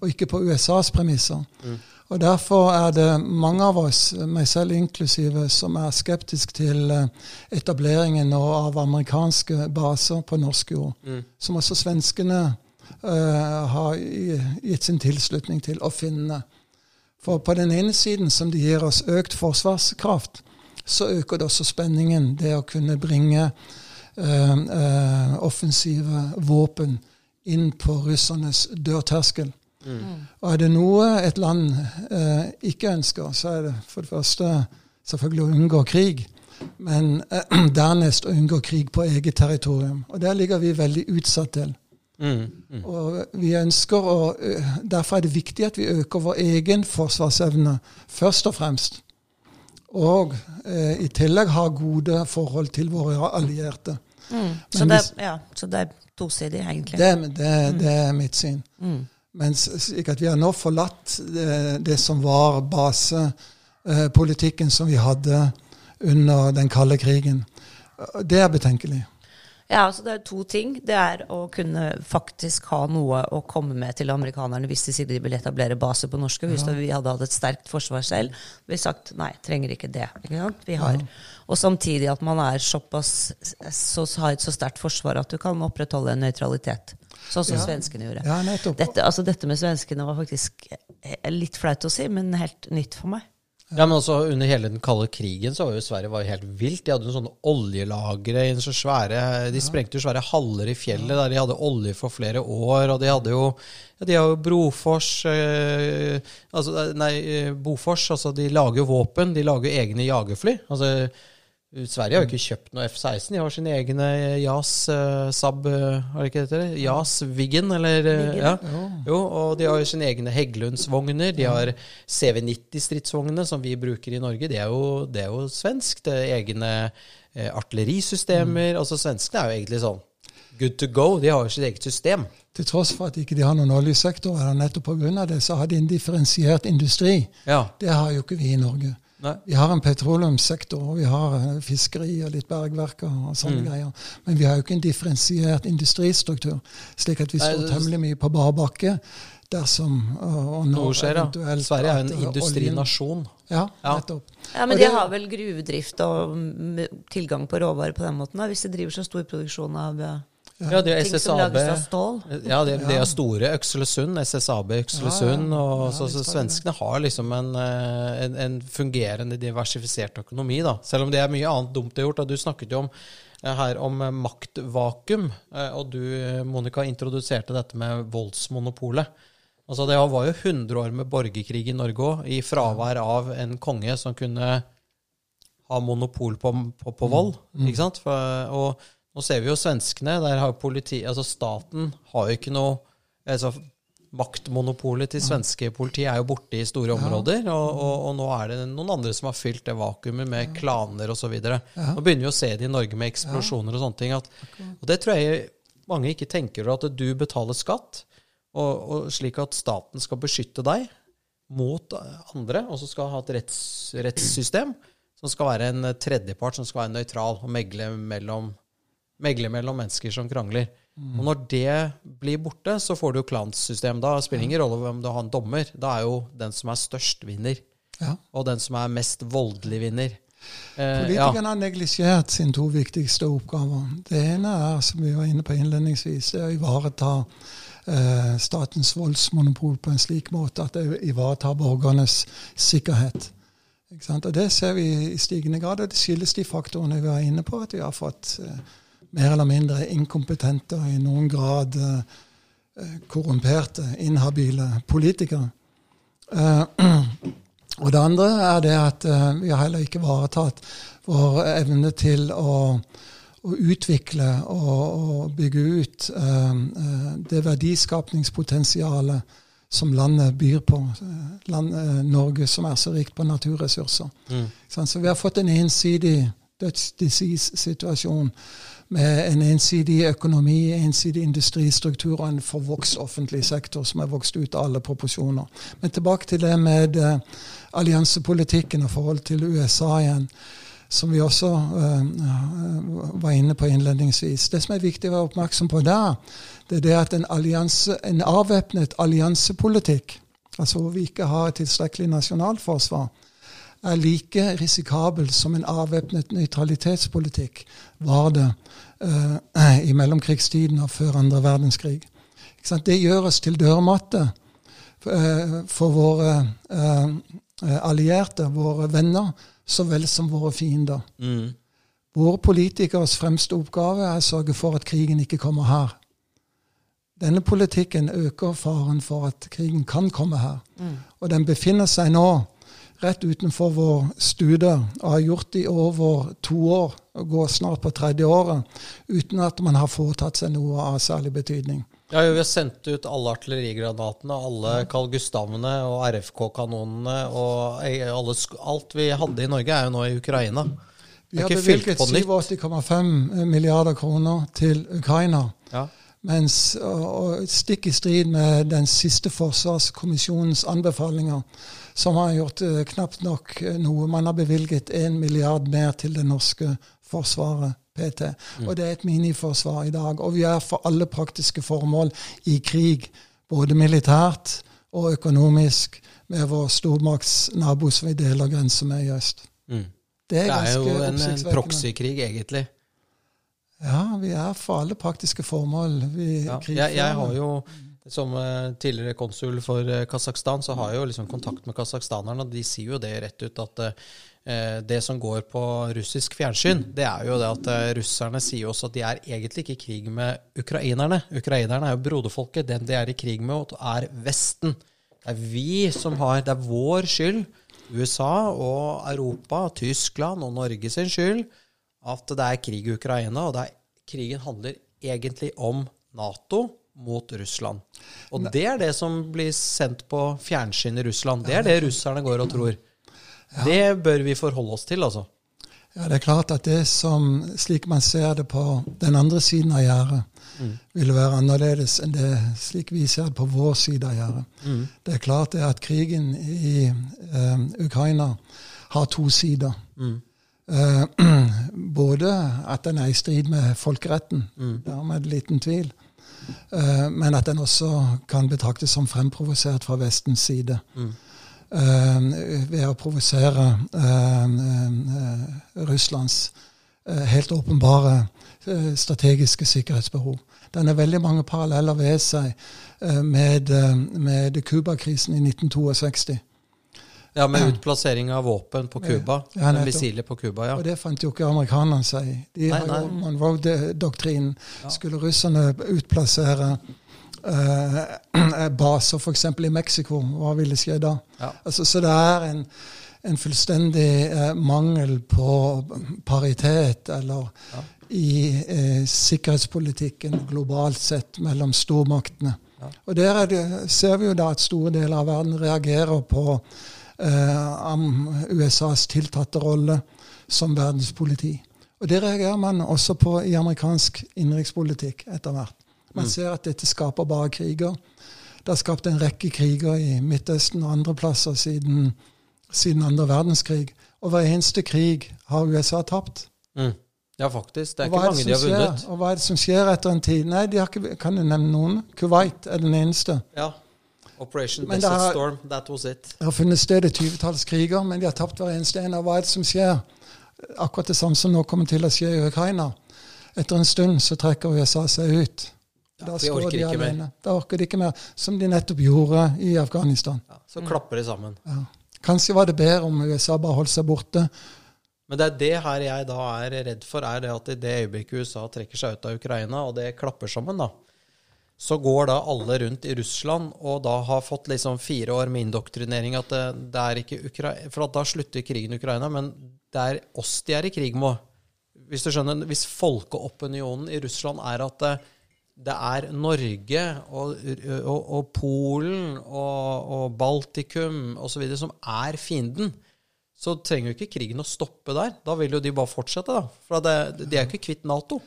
og ikke på USAs premisser. Mm. Og Derfor er det mange av oss, meg selv inklusive, som er skeptisk til eh, etableringen av amerikanske baser på norsk jord. Mm. Som også svenskene uh, har gitt sin tilslutning til å finne. For på den ene siden, som det gir oss økt forsvarskraft, så øker det også spenningen. Det å kunne bringe uh, uh, offensive våpen inn på russernes dørterskel. Mm. Og er det noe et land eh, ikke ønsker, så er det for det første selvfølgelig å unngå krig. Men eh, dernest å unngå krig på eget territorium. Og der ligger vi veldig utsatt til. Mm. Mm. Og vi ønsker å, eh, Derfor er det viktig at vi øker vår egen forsvarsevne, først og fremst. Og eh, i tillegg ha gode forhold til våre allierte. Mm. Så, det, ja, så, det, er tosidig, egentlig? Det, det, det er mitt syn. Mm. At vi har nå forlatt det, det som var basepolitikken som vi hadde under den kalde krigen. Det er betenkelig. Ja, altså Det er to ting. Det er å kunne faktisk ha noe å komme med til amerikanerne hvis de sier de vil etablere base på norske hus. Ja. Vi hadde hatt et sterkt forsvar selv. Vi har sagt nei, trenger ikke det. Ikke vi har. Ja. Og samtidig at man er såpass, så, har et så sterkt forsvar at du kan opprettholde en nøytralitet. Sånn som ja. svenskene gjorde. Ja, dette, altså, dette med svenskene var faktisk eh, litt flaut å si, men helt nytt for meg. Ja, men også Under hele den kalde krigen så var jo Sverige var helt vilt. De hadde jo sånne oljelagre i så svære De sprengte jo svære haller i fjellet der de hadde olje for flere år. Og de hadde jo ja, de har jo Brofors eh, altså, Nei, eh, Bofors. Altså, de lager jo våpen. De lager jo egne jagerfly. Altså Sverige har jo ikke kjøpt noe F-16. De har sine egne JAS uh, Saab uh, har det ikke det JAS Viggen, eller uh, ja. Jo, og de har jo sine egne Heggelundsvogner. De har CV90-stridsvognene som vi bruker i Norge. Det er jo, det er jo svensk. Det er egne artillerisystemer. Mm. Altså Svenskene er jo egentlig sånn good to go. De har jo sitt eget system. Til tross for at ikke de har noen oljesektor, eller nettopp pga. det, så har de en differensiert industri. Ja. Det har jo ikke vi i Norge. Nei. Vi har en petroleumssektor, og vi har eh, fiskeri og litt bergverk og sånne mm. greier. Men vi har jo ikke en differensiert industristruktur, slik at vi står temmelig mye på bar bakke. Dersom og når skjer, ja. Sverige er jo en industrinasjon. Ja, nettopp. Ja, Men de har vel gruvedrift og tilgang på råvarer på den måten, da, hvis de driver så stor produksjon av eh, ja, det er Ting SSAB. som lages av stål. Ja, det, det er store. Økselesund, SSAB Økselesund. Ja, ja. og så, så Svenskene har liksom en, eh, en, en, fungerende diversifisert økonomi, da. Selv om det er mye annet dumt det er gjort. Da. du snakket jo om eh, her om eh, maktvakuum, og du, Monica, introduserte dette med voldsmonopolet. Altså, det var jo 100 år med borgerkrig i Norge òg, i fravær av en konge som kunne ha monopol på, på, på vold. Mm. ikke sant? For, og nå ser vi jo svenskene. Der har politi, altså Staten har jo ikke noe altså Maktmonopolet til svenske politi er jo borte i store områder. Og, og, og, nå er det noen andre som har fylt det vakuumet med klaner osv. Nå begynner vi å se det i Norge med eksplosjoner og sånne ting. At, og det tror jeg mange ikke tenker over, at du betaler skatt, og, og slik at staten skal beskytte deg mot andre, og så skal ha et retts, rettssystem som skal være en tredjepart som skal være nøytral og megle mellom megler mellom mennesker som krangler. Mm. Og når det blir borte, så får du jo klansystem. Da spiller ingen rolle hvem du har en dommer. Da er jo den som er størst, vinner. Ja. Og den som er mest voldelig, vinner. Eh, Politikerne ja. har neglisjert sine to viktigste oppgaver. Det ene er, som vi var inne på innledningsvis, å ivareta eh, statens voldsmonopol på en slik måte at det ivaretar borgernes sikkerhet. Og Det ser vi i stigende grad. og Det skyldes de faktorene vi var inne på, at vi har fått eh, mer eller mindre inkompetente og i noen grad korrumperte, inhabile politikere. Og det andre er det at vi har heller ikke ivaretatt vår evne til å å utvikle og, og bygge ut det verdiskapningspotensialet som landet byr på. Land, Norge som er så rikt på naturressurser. Mm. Så vi har fått en ensidig dødsdisease-situasjon med en ensidig økonomi, ensidig industristruktur og en forvokst offentlig sektor som er vokst ut av alle proporsjoner. Men tilbake til det med uh, alliansepolitikken og forhold til USA igjen som vi også uh, var inne på innledningsvis. Det som er viktig å være oppmerksom på der, det er det at en, allianse, en avvæpnet alliansepolitikk, altså hvor vi ikke har et tilstrekkelig nasjonalforsvar, er like risikabel som en avvæpnet nøytralitetspolitikk var det uh, i mellomkrigstiden og før andre verdenskrig. Det gjør oss til dørmatte uh, for våre allierte, våre venner, så vel som våre fiender. Mm. Våre politikers fremste oppgave er å sørge for at krigen ikke kommer her. Denne politikken øker faren for at krigen kan komme her. Mm. Og den befinner seg nå rett utenfor vår stude og har gjort det i over to år, og går snart på tredje året, uten at man har foretatt seg noe av særlig betydning. Ja, Vi har sendt ut alle artillerigranatene, alle Carl Gustavene og RFK-kanonene. og alle, Alt vi hadde i Norge, er jo nå i Ukraina. Vi har bevilget 87,5 milliarder kroner til Ukraina. Ja. Mens, og Stikk i strid med den siste forsvarskommisjonens anbefalinger, som har gjort uh, knapt nok noe. Man har bevilget 1 milliard mer til det norske forsvaret PT. Mm. Og det er et miniforsvar i dag. Og vi er for alle praktiske formål i krig, både militært og økonomisk, med vår stormaktsnabo som vi deler grenser med i øst. Mm. Det er, det er jo en, en proxykrig, egentlig. Ja, vi er for alle praktiske formål. Ja, jeg, jeg, har jo, som uh, tidligere konsul for uh, Kasakhstan, så har jeg jo liksom kontakt med kasakhstanerne, og de sier jo det rett ut at Eh, det som går på russisk fjernsyn, det er jo det at eh, russerne sier også at de er egentlig ikke i krig med ukrainerne. Ukrainerne er jo broderfolket. Den de er i krig med, er Vesten. Det er vi som har Det er vår skyld, USA og Europa, Tyskland og Norge sin skyld, at det er krig i Ukraina. Og er, krigen handler egentlig om Nato mot Russland. Og det er det som blir sendt på fjernsyn i Russland. Det er det russerne går og tror. Ja. Det bør vi forholde oss til, altså. Ja, det er klart at det som, slik man ser det på den andre siden av gjerdet, mm. vil være annerledes enn det slik vi ser det på vår side av gjerdet. Mm. Det er klart det at krigen i eh, Ukraina har to sider. Mm. Eh, både at den er i strid med folkeretten, mm. dermed liten tvil, men at den også kan betraktes som fremprovosert fra Vestens side. Mm. Eh, ved å provosere eh, eh, Russlands helt åpenbare strategiske sikkerhetsbehov. Den har veldig mange paralleller ved seg med, med Cuba-krisen i 1962. Ja, med utplassering av våpen på Cuba. Ja, missiler på Cuba, ja. Og det fant jo ikke amerikanerne seg i. De nei, jo Monroe-doktrinen. Ja. Skulle russerne utplassere eh, baser f.eks. i Mexico. Hva ville skje da? Ja. Altså, så det er en, en fullstendig eh, mangel på paritet eller ja. i eh, sikkerhetspolitikken globalt sett mellom stormaktene. Ja. Og der det, ser vi jo da at store deler av verden reagerer på USAs tiltatte rolle som verdenspoliti. Og det reagerer man også på i amerikansk innenrikspolitikk etter hvert. Man mm. ser at dette skaper bare kriger. Det har skapt en rekke kriger i Midtøsten og andre plasser siden, siden andre verdenskrig. Og hver eneste krig har USA tapt. Mm. Ja, faktisk. Det er ikke mange de har vunnet. Skjer? Og hva er det som skjer etter en tid? Nei, de har ikke, kan du nevne noen? Kuwait er den eneste. Ja. Operation men Desert har, Storm, that was it. Det har funnet sted et tyvetalls kriger, men de har tapt hver eneste en. av hva er det som skjer? Akkurat det samme som nå kommer til å skje i Ukraina. Etter en stund så trekker USA seg ut. Da de orker de ikke alene. Da orker de ikke mer, som de nettopp gjorde i Afghanistan. Ja, så klapper de sammen. Ja. Kanskje var det bedre om USA bare holdt seg borte Men det er det her jeg da er redd for, er det at i det øyeblikket USA trekker seg ut av Ukraina, og det klapper sammen, da, så går da alle rundt i Russland og da har fått liksom fire år med indoktrinering at det, det er ikke Ukraina For da slutter krigen i Ukraina, men det er oss de er i krig med. Hvis du skjønner, hvis folkeopinionen i Russland er at det, det er Norge og, og, og Polen og, og Baltikum osv. som er fienden, så trenger jo ikke krigen å stoppe der. Da vil jo de bare fortsette, da. For det, de er jo ikke kvitt Nato.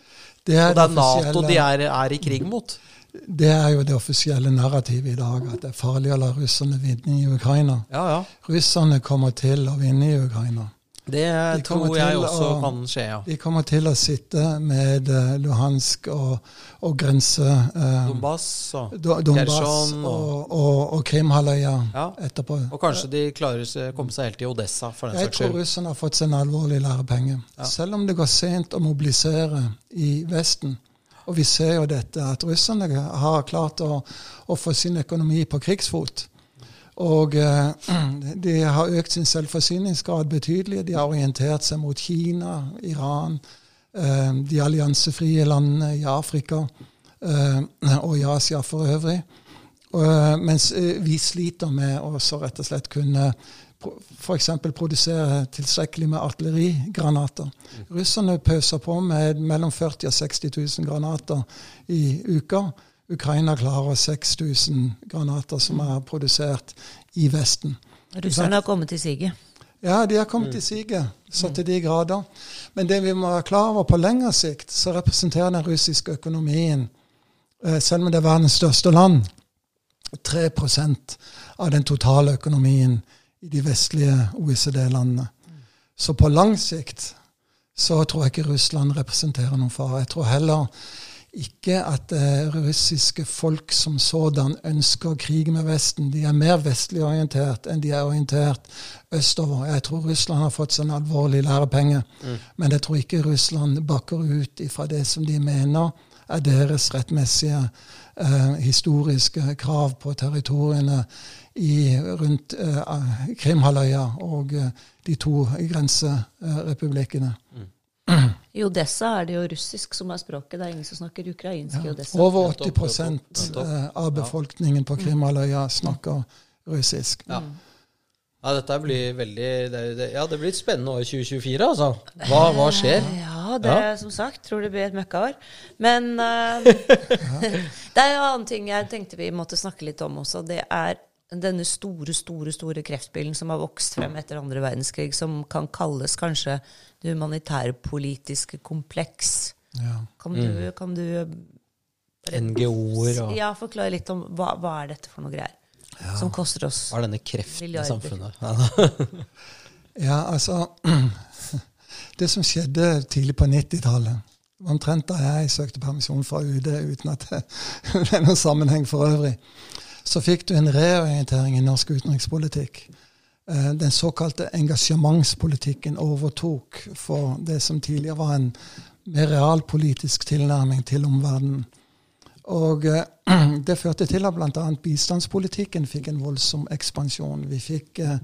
Det er og det er Nato offisielle- de er, er i krig mot. Det er jo det offisielle narrativet i dag, at det er farlig å la russerne vinne i Ukraina. Ja, ja. Russerne kommer til å vinne i Ukraina. Det De tror jeg også å- kan skje, ja. De kommer til å sitte med eh, Luhansk og, og grense eh, Donbass og Kherson og- og, og, Krimhalvøya Ja. etterpå. Og kanskje de klarer å komme seg helt til Odessa, for den Jeg saks tror russerne har fått seg en alvorlig lærepenge. Ja. Selv om det går sent å mobilisere i Vesten. Og vi ser jo dette, at russerne har klart å, å få sin økonomi på krigsfot. Og eh, de har økt sin selvforsyningsgrad betydelig. De har orientert seg mot Kina, Iran, eh, de alliansefrie landene i Afrika eh, og i Asia for øvrig. Mens vi sliter med å rett og slett kunne f.eks. produsere tilstrekkelig med artillerigranater. Russerne pøser på med mellom 40 og 60 000 granater i uka. Ukraina klarer 6000 granater som er produsert i Vesten. Russerne har kommet til siget. Ja, de har kommet til siget, så til de grader. Men det vi må være klar over på lengre sikt, så representerer den russiske økonomien, eh, selv om det er verdens største land, 3% av den totale økonomien i de vestlige OECD-landene. Så på lang sikt så tror jeg ikke Russland representerer noen fare. Jeg tror heller ikke at det russiske folk som sådan ønsker å krige med Vesten. De er mer vestlig orientert enn de er orientert østover. Jeg tror Russland har fått seg en alvorlig lærepenge, men jeg tror ikke Russland bakker ut ifra det som de mener er deres rettmessige eh, historiske krav på territoriene i, rundt eh, Krimhalvøya og eh, de to grenserepublikkene. I Odessa er det jo russisk som er språket. Det er ingen som snakker ukrainsk i Odessa. Over 80 nettopp. eh, av befolkningen på Krimhalvøya snakker russisk. Ja. ja, dette blir veldig det, det, Ja, det blir et spennende år 2024, altså. Hva, hva skjer? Ja, det Ja. som sagt. Tror det blir et møkkaår. Men uh, det er jo en annen ting jeg tenkte vi måtte snakke litt om også. Det er denne store, store store kreftbilden som har vokst frem etter andre verdenskrig, som kan kalles kanskje det humanitærpolitiske kompleks. Ja. Kan du, kan du NGO-er og ja, forklare litt om hva, hva er dette for noe greier? Som koster oss Hva er denne kreften i samfunnet? Ja, altså Det som skjedde tidlig på 90-tallet Omtrent da jeg søkte permisjon fra UD, uten at det det er noen sammenheng for øvrig, så fikk du en reorientering i norsk utenrikspolitikk. Eh, Den såkalte engasjementspolitikken overtok for det som tidligere var en mer realpolitisk tilnærming til omverdenen. Og eh, det førte til at bl.a. bistandspolitikken fikk en voldsom ekspansjon. Vi fikk eh,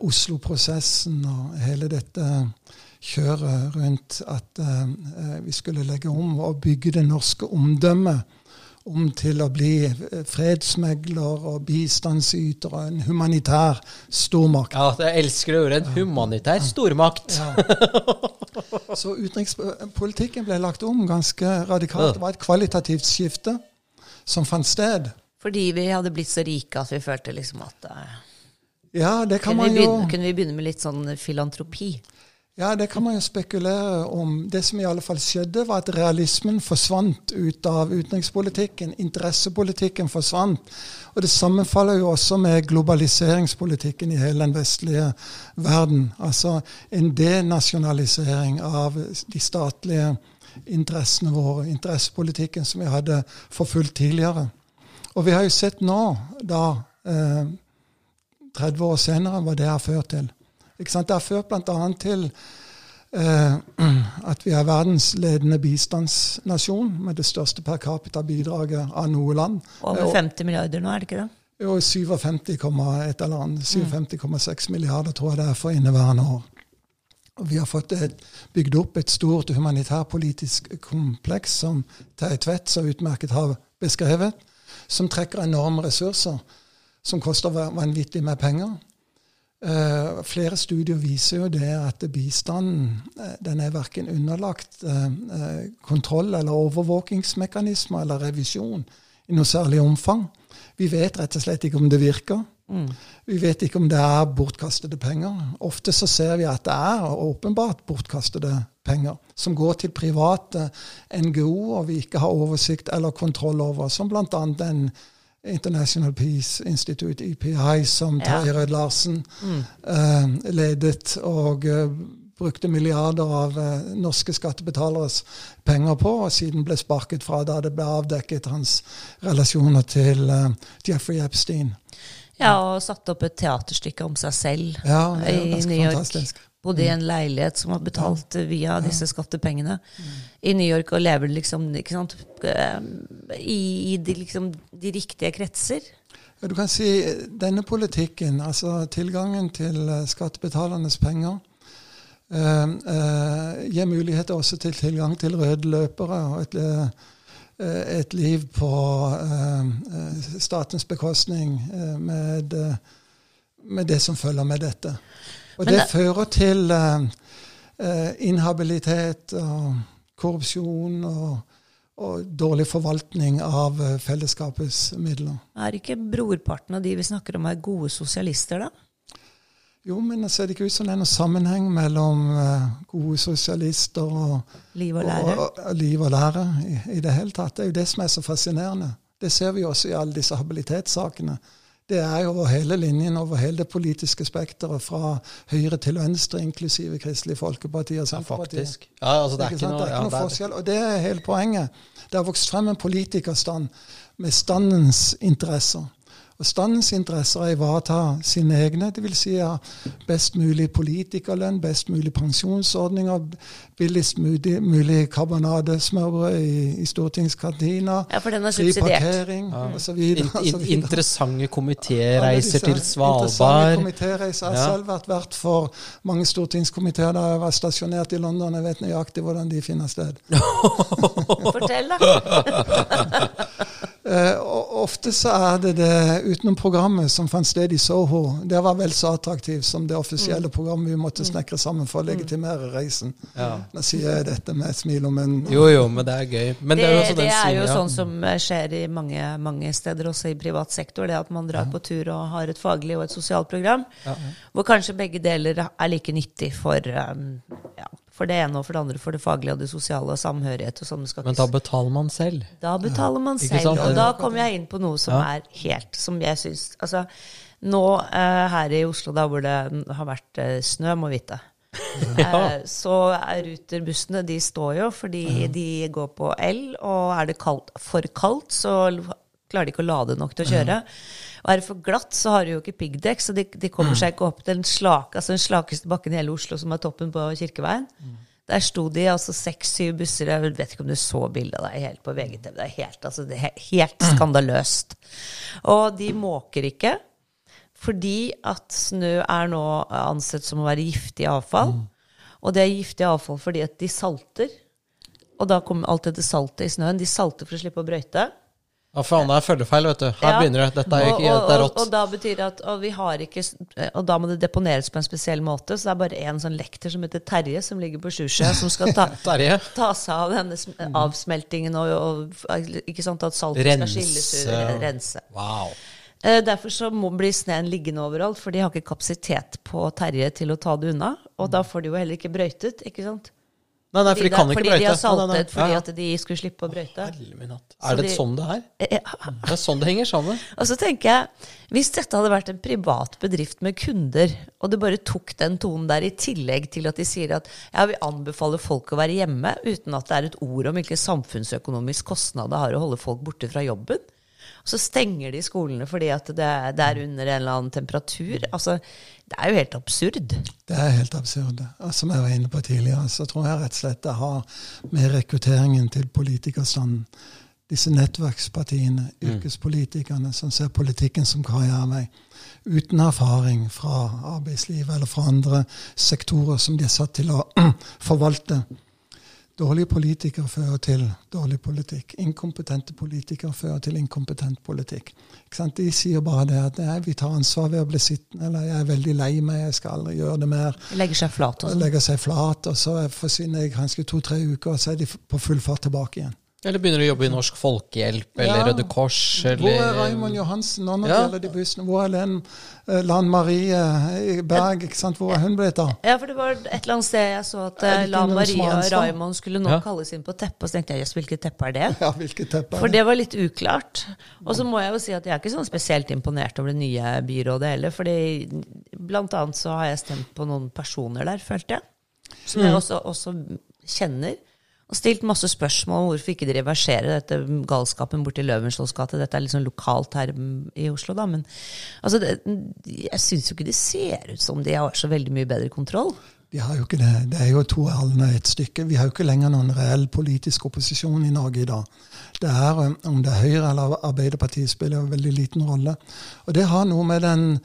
Oslo-prosessen og hele dette kjøret rundt at vi skulle legge om og bygge det norske omdømmet om til å bli fredsmegler og bistandsyter og en humanitær stormakt. Ja, jeg elsker det ordet. En humanitær stormakt. Så utenrikspolitikken ble lagt om ganske radikalt. Det var et kvalitativt skifte som fant sted. Fordi vi hadde blitt så rike at vi følte liksom at eh, Ja, det kan man jo kunne vi begynne med litt sånn filantropi? Ja, det kan man jo spekulere om. Det som i alle fall skjedde, var at realismen forsvant ut av utenrikspolitikken. Interessepolitikken forsvant. Og det sammenfaller jo også med globaliseringspolitikken i hele den vestlige verden. Altså en denasjonalisering av de statlige interessene våre. Interessepolitikken som vi hadde forfulgt tidligere. Og vi har jo sett nå, da eh, 30 år senere, hva det har ført til. Det har ført bl.a. til eh, at vi er verdensledende bistandsnasjon med det største per capita-bidraget av noe land. Over 50 milliarder nå, er det ikke det? Jo, 57, et eller annet. 57,6 milliarder tror jeg det er for inneværende år. Vi har fått et, bygd opp et stort humanitærpolitisk kompleks som Terje Tvedt så utmerket har beskrevet, som trekker enorme ressurser, som koster vanvittig med penger. Uh, flere studier viser jo det at bistanden uh, den er verken underlagt uh, kontroll eller overvåkingsmekanismer eller revisjon i noe særlig omfang. Vi vet rett og slett ikke om det virker. Mm. Vi vet ikke om det er bortkastede penger. Ofte så ser vi at det er åpenbart bortkastede penger som går til private NGO-er vi ikke har oversikt eller kontroll over, som bl.a. den International Peace Institute, EPI, som Terje Rød Larsen mm. uh, ledet og uh, brukte milliarder av uh, norske skattebetaleres penger på, og siden ble sparket fra da det ble avdekket hans relasjoner til Jeffrey Epstein. Ja, og satte opp et teaterstykke om seg selv ja, i New York. Fantastisk. Bodde i en leilighet som var betalt ja. via disse skattepengene mm. i New York, og lever liksom sant, eh, i, i de, liksom, de riktige kretser. Du kan si denne politikken, altså tilgangen til eh, skattebetalernes penger, eh, uh, gir muligheter også til tilgang til røde løpere og et Eh, et liv på eh, eh, statens bekostning med, med, det som følger med dette. Og det, det fører til inhabilitet og korrupsjon og, og dårlig forvaltning av fellesskapets midler. Er ikke brorparten av de vi snakker om, er gode sosialister, da? Jo, men det ser ikke ut som det er noen sammenheng mellom uh, gode sosialister og liv og lære, og, og, liv og lære i, i, det hele tatt. Det er jo det som er så fascinerende. Det ser vi også i alle disse habilitetssakene. Det er over hele linjen, over hele det politiske spekteret, fra høyre til venstre, inklusive Kristelig Folkeparti og Senterpartiet. Ja, ja, altså det er ikke, ikke noe, det er ikke noe forskjell. Og det er hele poenget. Det har vokst frem en politikerstand med standens interesser. Og Standens interesser er å ivareta sine egne, dvs. Si ja, best mulig politikerlønn, best mulig pensjonsordninger, billigst mulig, mulig karbonadesmørbrød i, i stortingskantina, ja, fri parkering ja. osv. In, in, interessante komitéreiser til Svalbard. Interessante komitéreiser. Jeg har ja. selv vært vert for mange stortingskomiteer da jeg var stasjonert i London. Jeg vet nøyaktig hvordan de finner sted. Fortell, da. Ofte så er det det utenom programmet som fant sted i Soho. Det var vel så attraktivt som det offisielle mm. programmet vi måtte snekre sammen for å mm. legitimere reisen. Ja. Nå sier jeg dette med et smil om en Jo, jo, men det er gøy. Men det, det, er, det er jo sånn som eh, skjer i mange, mange, steder, også i privat sektor. Det at man drar ja. på tur og har et faglig og et sosialt program. Ja. Hvor kanskje begge deler er like nyttig for um, ja, for det ene og for det andre, for det faglige og det sosiale og samhørighet. Og sånn. Men da betaler man selv? Da betaler man selv. Og da kommer jeg inn på noe som ja. er helt Som jeg syns Altså, nå uh, her i Oslo, da hvor det har vært uh, snø, må vite. Ja. Eh, så er Ruter-bussene de står jo fordi ja. de går på el, og er det kaldt, for kaldt, så klarer de ikke å lade nok til å kjøre. Og er det for glatt, så har de jo ikke piggdekk, så de, de, kommer seg ikke opp den, slake, altså den slakeste bakken i hele Oslo, som er toppen på Kirkeveien. Der sto de altså seks-syv busser. Jeg vet ikke om du så bildet av deg helt på VGTV. Det er helt, altså, det er helt skandaløst. Og de måker ikke. Fordi at snø er nå ansett som å være giftig avfall. Og det er giftig avfall fordi at de salter. Og da kommer alt dette saltet i snøen. De salter for å slippe å brøyte. Ja, faen, det er følgefeil, vet du. Her ja. begynner det. Dette er, ikke, og, og, dette er rått. Og, og, da betyr det at og vi har ikke, og da må det deponeres på en spesiell måte. Så det er bare en sånn lekter som heter Terje, som ligger på Sjusjø, som skal ta, ta, seg av denne avsmeltingen og, ikke sant, at saltet skal skilles ut. Rense. Wow. Eh, derfor så må blir sneen liggende overalt, for de har ikke kapasitet på Terje til å ta det unna. Og da får de jo heller ikke brøytet, ikke sant. Nei, nei, for de kan ikke brøyte. Fordi de har saltet nei, nei. fordi at de skulle slippe å brøyte. Å, Er det de, sånn det er? Ja. Det er sånn det henger sammen. Og så tenker jeg, Hvis dette hadde vært en privat bedrift med kunder, og det bare tok den tonen der, i tillegg til at de sier at ja, vi anbefaler folk å være hjemme, uten at det er et ord om hvilken samfunnsøkonomisk kostnad det har å holde folk borte fra jobben, så stenger de skolene fordi at det, det, er under en eller annen temperatur. Altså, det er jo helt absurd. Det er helt absurd. Som jeg var inne på tidligere, så tror jeg rett og slett det har med rekrutteringen til politikerstanden disse nettverkspartiene, yrkespolitikerne som ser politikken som karrierevei, uten erfaring fra arbeidslivet eller fra andre sektorer som de er satt til å forvalte. Dårlige politikere fører til dårlig politikk. Inkompetente politikere fører til inkompetent politikk. De sier bare det at nei, vi tar ansvar ved å bli sittende, eller jeg er veldig lei meg, jeg skal aldri gjøre det mer. Legger seg flat. Også. Legger seg flat, og så forsvinner jeg kanskje to-tre uker, og så er de på full fart tilbake igjen. Eller begynner du å jobbe i Norsk Folkehjelp eller ja. Røde Kors. Eller... Hvor er Raymond Johansen nå når det gjelder de bussene? Hvor er Len uh, Lan Marie uh, Berg? ikke sant? Hvor er hun blitt av? Ja, for det var et eller annet sted jeg så at uh, Lan Marie og Raymond skulle nå ja. kalles inn på teppet. Og så tenkte jeg jøss, hvilket teppe er det? Ja, hvilket teppe er det? For det var litt uklart. Og så må jeg jo si at jeg er ikke sånn spesielt imponert over det nye byrådet heller. fordi blant annet så har jeg stemt på noen personer der, følte jeg. Som jeg mm. også, også kjenner og stilt masse spørsmål om hvorfor ikke de reverserer dette galskapen borti Løvenskiolds gate. Dette er liksom lokalt her i Oslo, da. Men altså, det, jeg syns jo ikke det ser ut som de har så veldig mye bedre kontroll. De har jo ikke det. Det er jo to halvene et stykke. Vi har jo ikke lenger noen reell politisk opposisjon i Norge i dag. Det er, Om det er Høyre eller Arbeiderpartiet, spiller en veldig liten rolle. Og det har noe med den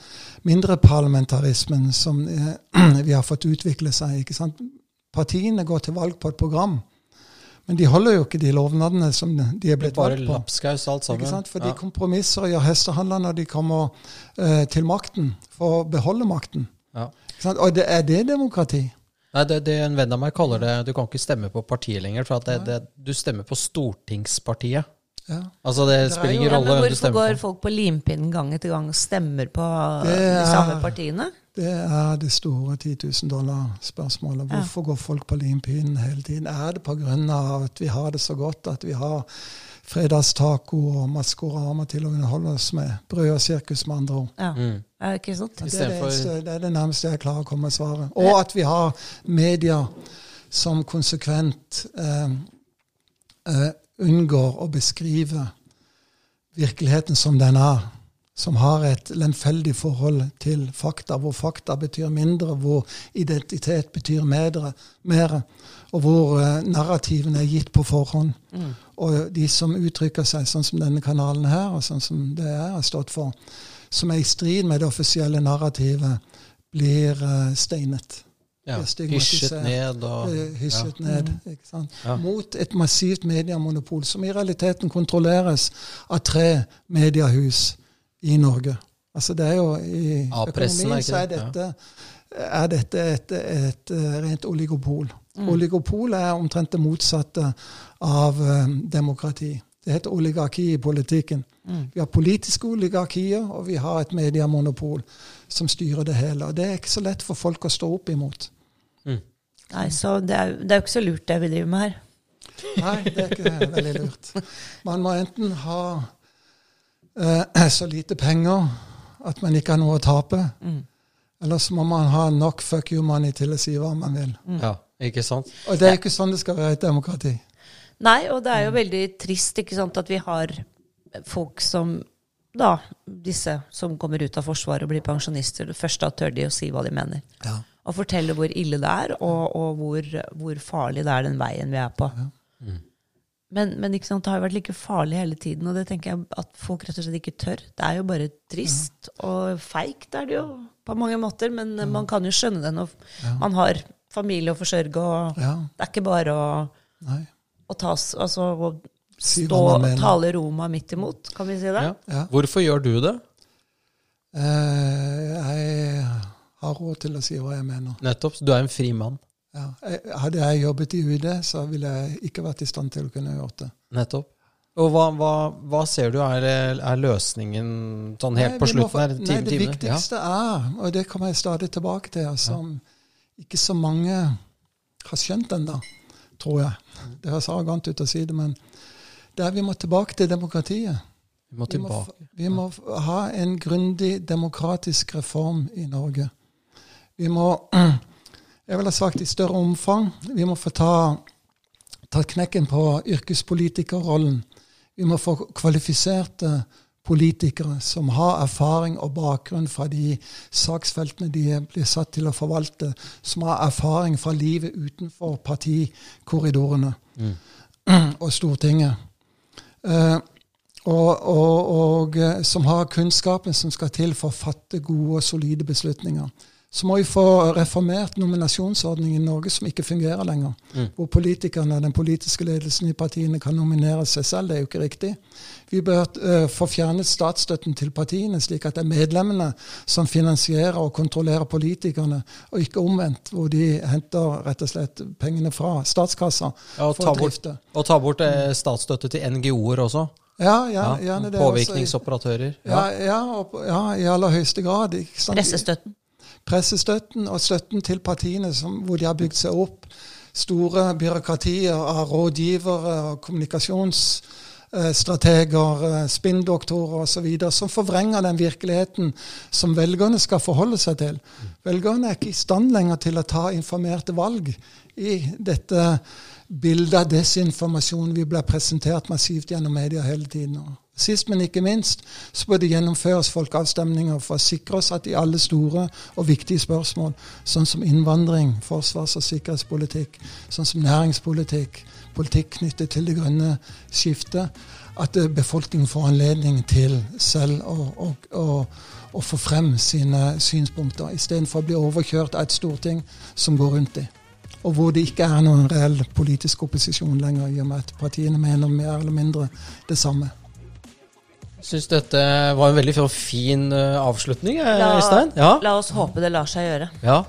mindre parlamentarismen som eh, vi har fått utvikle seg. ikke sant? Partiene går til valg på et program. Men de holder jo ikke de lovnadene som de er blitt valgt på. Bare lapskaus alt sammen. Ikke sant? For de ja. kompromisser gjør hestehandler når de kommer uh, til makten, for å beholde makten. Ja. Og det, er det demokrati? Nei, det, det En venn av meg kaller det Du kan ikke stemme på partiet lenger, for at det, det, du stemmer på Stortingspartiet. Ja. Altså Det spiller ingen rolle hvem du stemmer på. Hvorfor går folk på limpinnen gang etter gang og stemmer på de samme partiene? Det er det store 10 000 dollar-spørsmålet. Hvorfor ja. går folk på limpinnen hele tiden? Er det pga. at vi har det så godt, at vi har fredagstaco og Maskorama til å underholde oss med? Brød og sirkus, med andre ord. Ja. Mm. Er det ikke sant? Det er det, det er det, nærmeste jeg klarer å komme med svaret. Og at vi har media som konsekvent eh, eh, unngår å beskrive virkeligheten som den er som har et lemfeldig forhold til fakta, hvor fakta betyr mindre, hvor identitet betyr mer, og hvor uh, narrativene er gitt på forhånd. Mm. Og de som uttrykker seg sånn som denne kanalen her, og sånn som det jeg har stått for, som er i strid med det offisielle narrativet, blir uh, steinet. Ja, Hysjet ned og Hysjet ja. ned, mm. ikke sant? Ja. Mot et massivt mediemonopol, som i realiteten kontrolleres av tre mediehus i Norge. Altså det er jo I økonomien så er dette, er dette et, et, et, eh, rent oligopol. Mm. Oligopol er omtrent det motsatte av um, demokrati. Det heter oligarki i politikken. Mm. Vi har politiske oligarkier, og vi har et mediemonopol som styrer det hele. Og det er ikke så lett for folk å stå opp imot. Mm. Nei, så det er, det er jo ikke så lurt, det vi driver med her. Nei, det er ikke veldig lurt. Man må enten ha eh, så lite penger at man ikke har noe å tape. Mm. Eller så må man ha nok fuck you money til å si hva man vil. Mm. Ja, ikke sant? Og det er ikke sånn det skal være i et demokrati. Nei, og det er jo veldig trist ikke sant, at vi har folk som da, disse som kommer ut av Forsvaret og blir pensjonister, det første tør de å si hva de mener. Ja. Og fortelle hvor ille det er, og, og hvor, hvor, farlig det er den veien vi er på. Ja. Mm. Men, men det har jo vært like farlig hele tiden, og det tenker jeg at folk rett og slett ikke tør. Det er jo bare trist, ja. og feigt er det jo på mange måter, men ja. man kan jo skjønne det når ja. man har familie å forsørge, og det er ikke bare å, å tas, altså, å stå og tale Roma midt imot, kan vi si det? Hvorfor gjør du det? Eh, jeg har råd til å si hva jeg mener. Nettopp. Du er en fri mann. Ja. Hadde jeg jobbet i UD, så ville jeg ikke vært i stand til å kunne gjort det. Nettopp. Og hva, hva, hva ser du er, er, løsningen sånn helt nei, på slutten her? Nei, det viktigste ja. er, og det kommer jeg stadig tilbake til, som ja. ikke så mange har skjønt ennå, tror jeg. Det høres arrogant ut å si det, men det er vi må tilbake til demokratiet. Vi må. Vi må, vi må ha en grundig demokratisk reform i Norge. Vi må jeg vil ha sagt i større omfang. Vi må få ta, ta knekken på yrkespolitikerrollen. Vi må få kvalifiserte politikere som har erfaring og bakgrunn fra de saksfeltene de blir satt til å forvalte, som har erfaring fra livet utenfor partikorridorene mm. og Stortinget. eh, og, og, og eh, som har kunnskapen som skal til for å fatte gode og solide beslutninger. Så må vi få reformert nominasjonsordningen i Norge, som ikke fungerer lenger. Mm. Hvor politikerne og den politiske ledelsen i partiene kan nominere seg selv. Det er jo ikke riktig. Vi bør uh, få fjernet statsstøtten til partiene, slik at det er medlemmene som finansierer og kontrollerer politikerne, og ikke omvendt, hvor de henter rett og slett pengene fra statskassa Ja, og for ta å bort, drifte. og ta bort eh, statsstøtte til NGO-er også. Ja, ja, Ja, gjerne det. Påvirkningsoperatører. Ja, Ja. ja, og, ja, i aller høyeste grad. Pressestøtten. Pressestøtten og støtten til partiene, som, hvor de har bygd seg opp store byråkratier av rådgivere og kommunikasjonsstrateger, eh, spinndoktorer osv., som forvrenger den virkeligheten som velgerne skal forholde seg til. Velgerne er ikke i stand lenger til å ta informerte valg i dette bildet av desinformasjon vi blir presentert massivt gjennom media hele tiden. Og Sist, men ikke minst, så bør det gjennomføres folkeavstemninger for å sikre oss at i alle store og viktige spørsmål, sånn som innvandring, forsvars- og sikkerhetspolitikk, sånn som næringspolitikk, politikk knyttet til det grønne skiftet, at eh, befolkningen får anledning til selv å, å, å, å få frem sine synspunkter, istedenfor å bli overkjørt av et storting som går rundt dem. Og hvor det ikke er noen reell politisk opposisjon lenger, i og med at partiene mener mer eller mindre det samme. Syns dette var en veldig fin eh, avslutning, eh, La- Øystein. Ja. La oss håpe det lar seg gjøre. ja.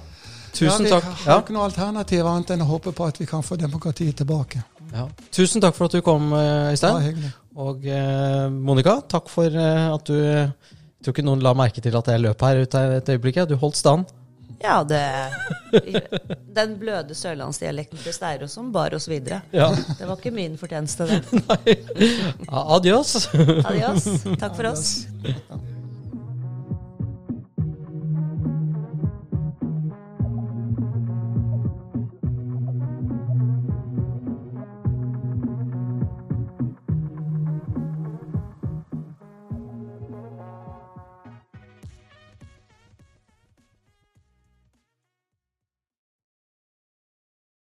Tusen ja, vi takk. har ikke noe alternativ annet enn å håpe på at vi kan få demokratiet tilbake. Ja. Tusen takk for at du kom, Øystein. Ja, hyggelig. Og eh, Monica, takk for eh, at du Jeg tror ikke noen la merke til at jeg løp her ute et øyeblikk. Du holdt stand. Ja, det Den bløde sørlandsdialekten til Steiråsen bar oss videre. Ja. Det var ikke min fortjeneste, det. Adios. Adios. Takk for oss.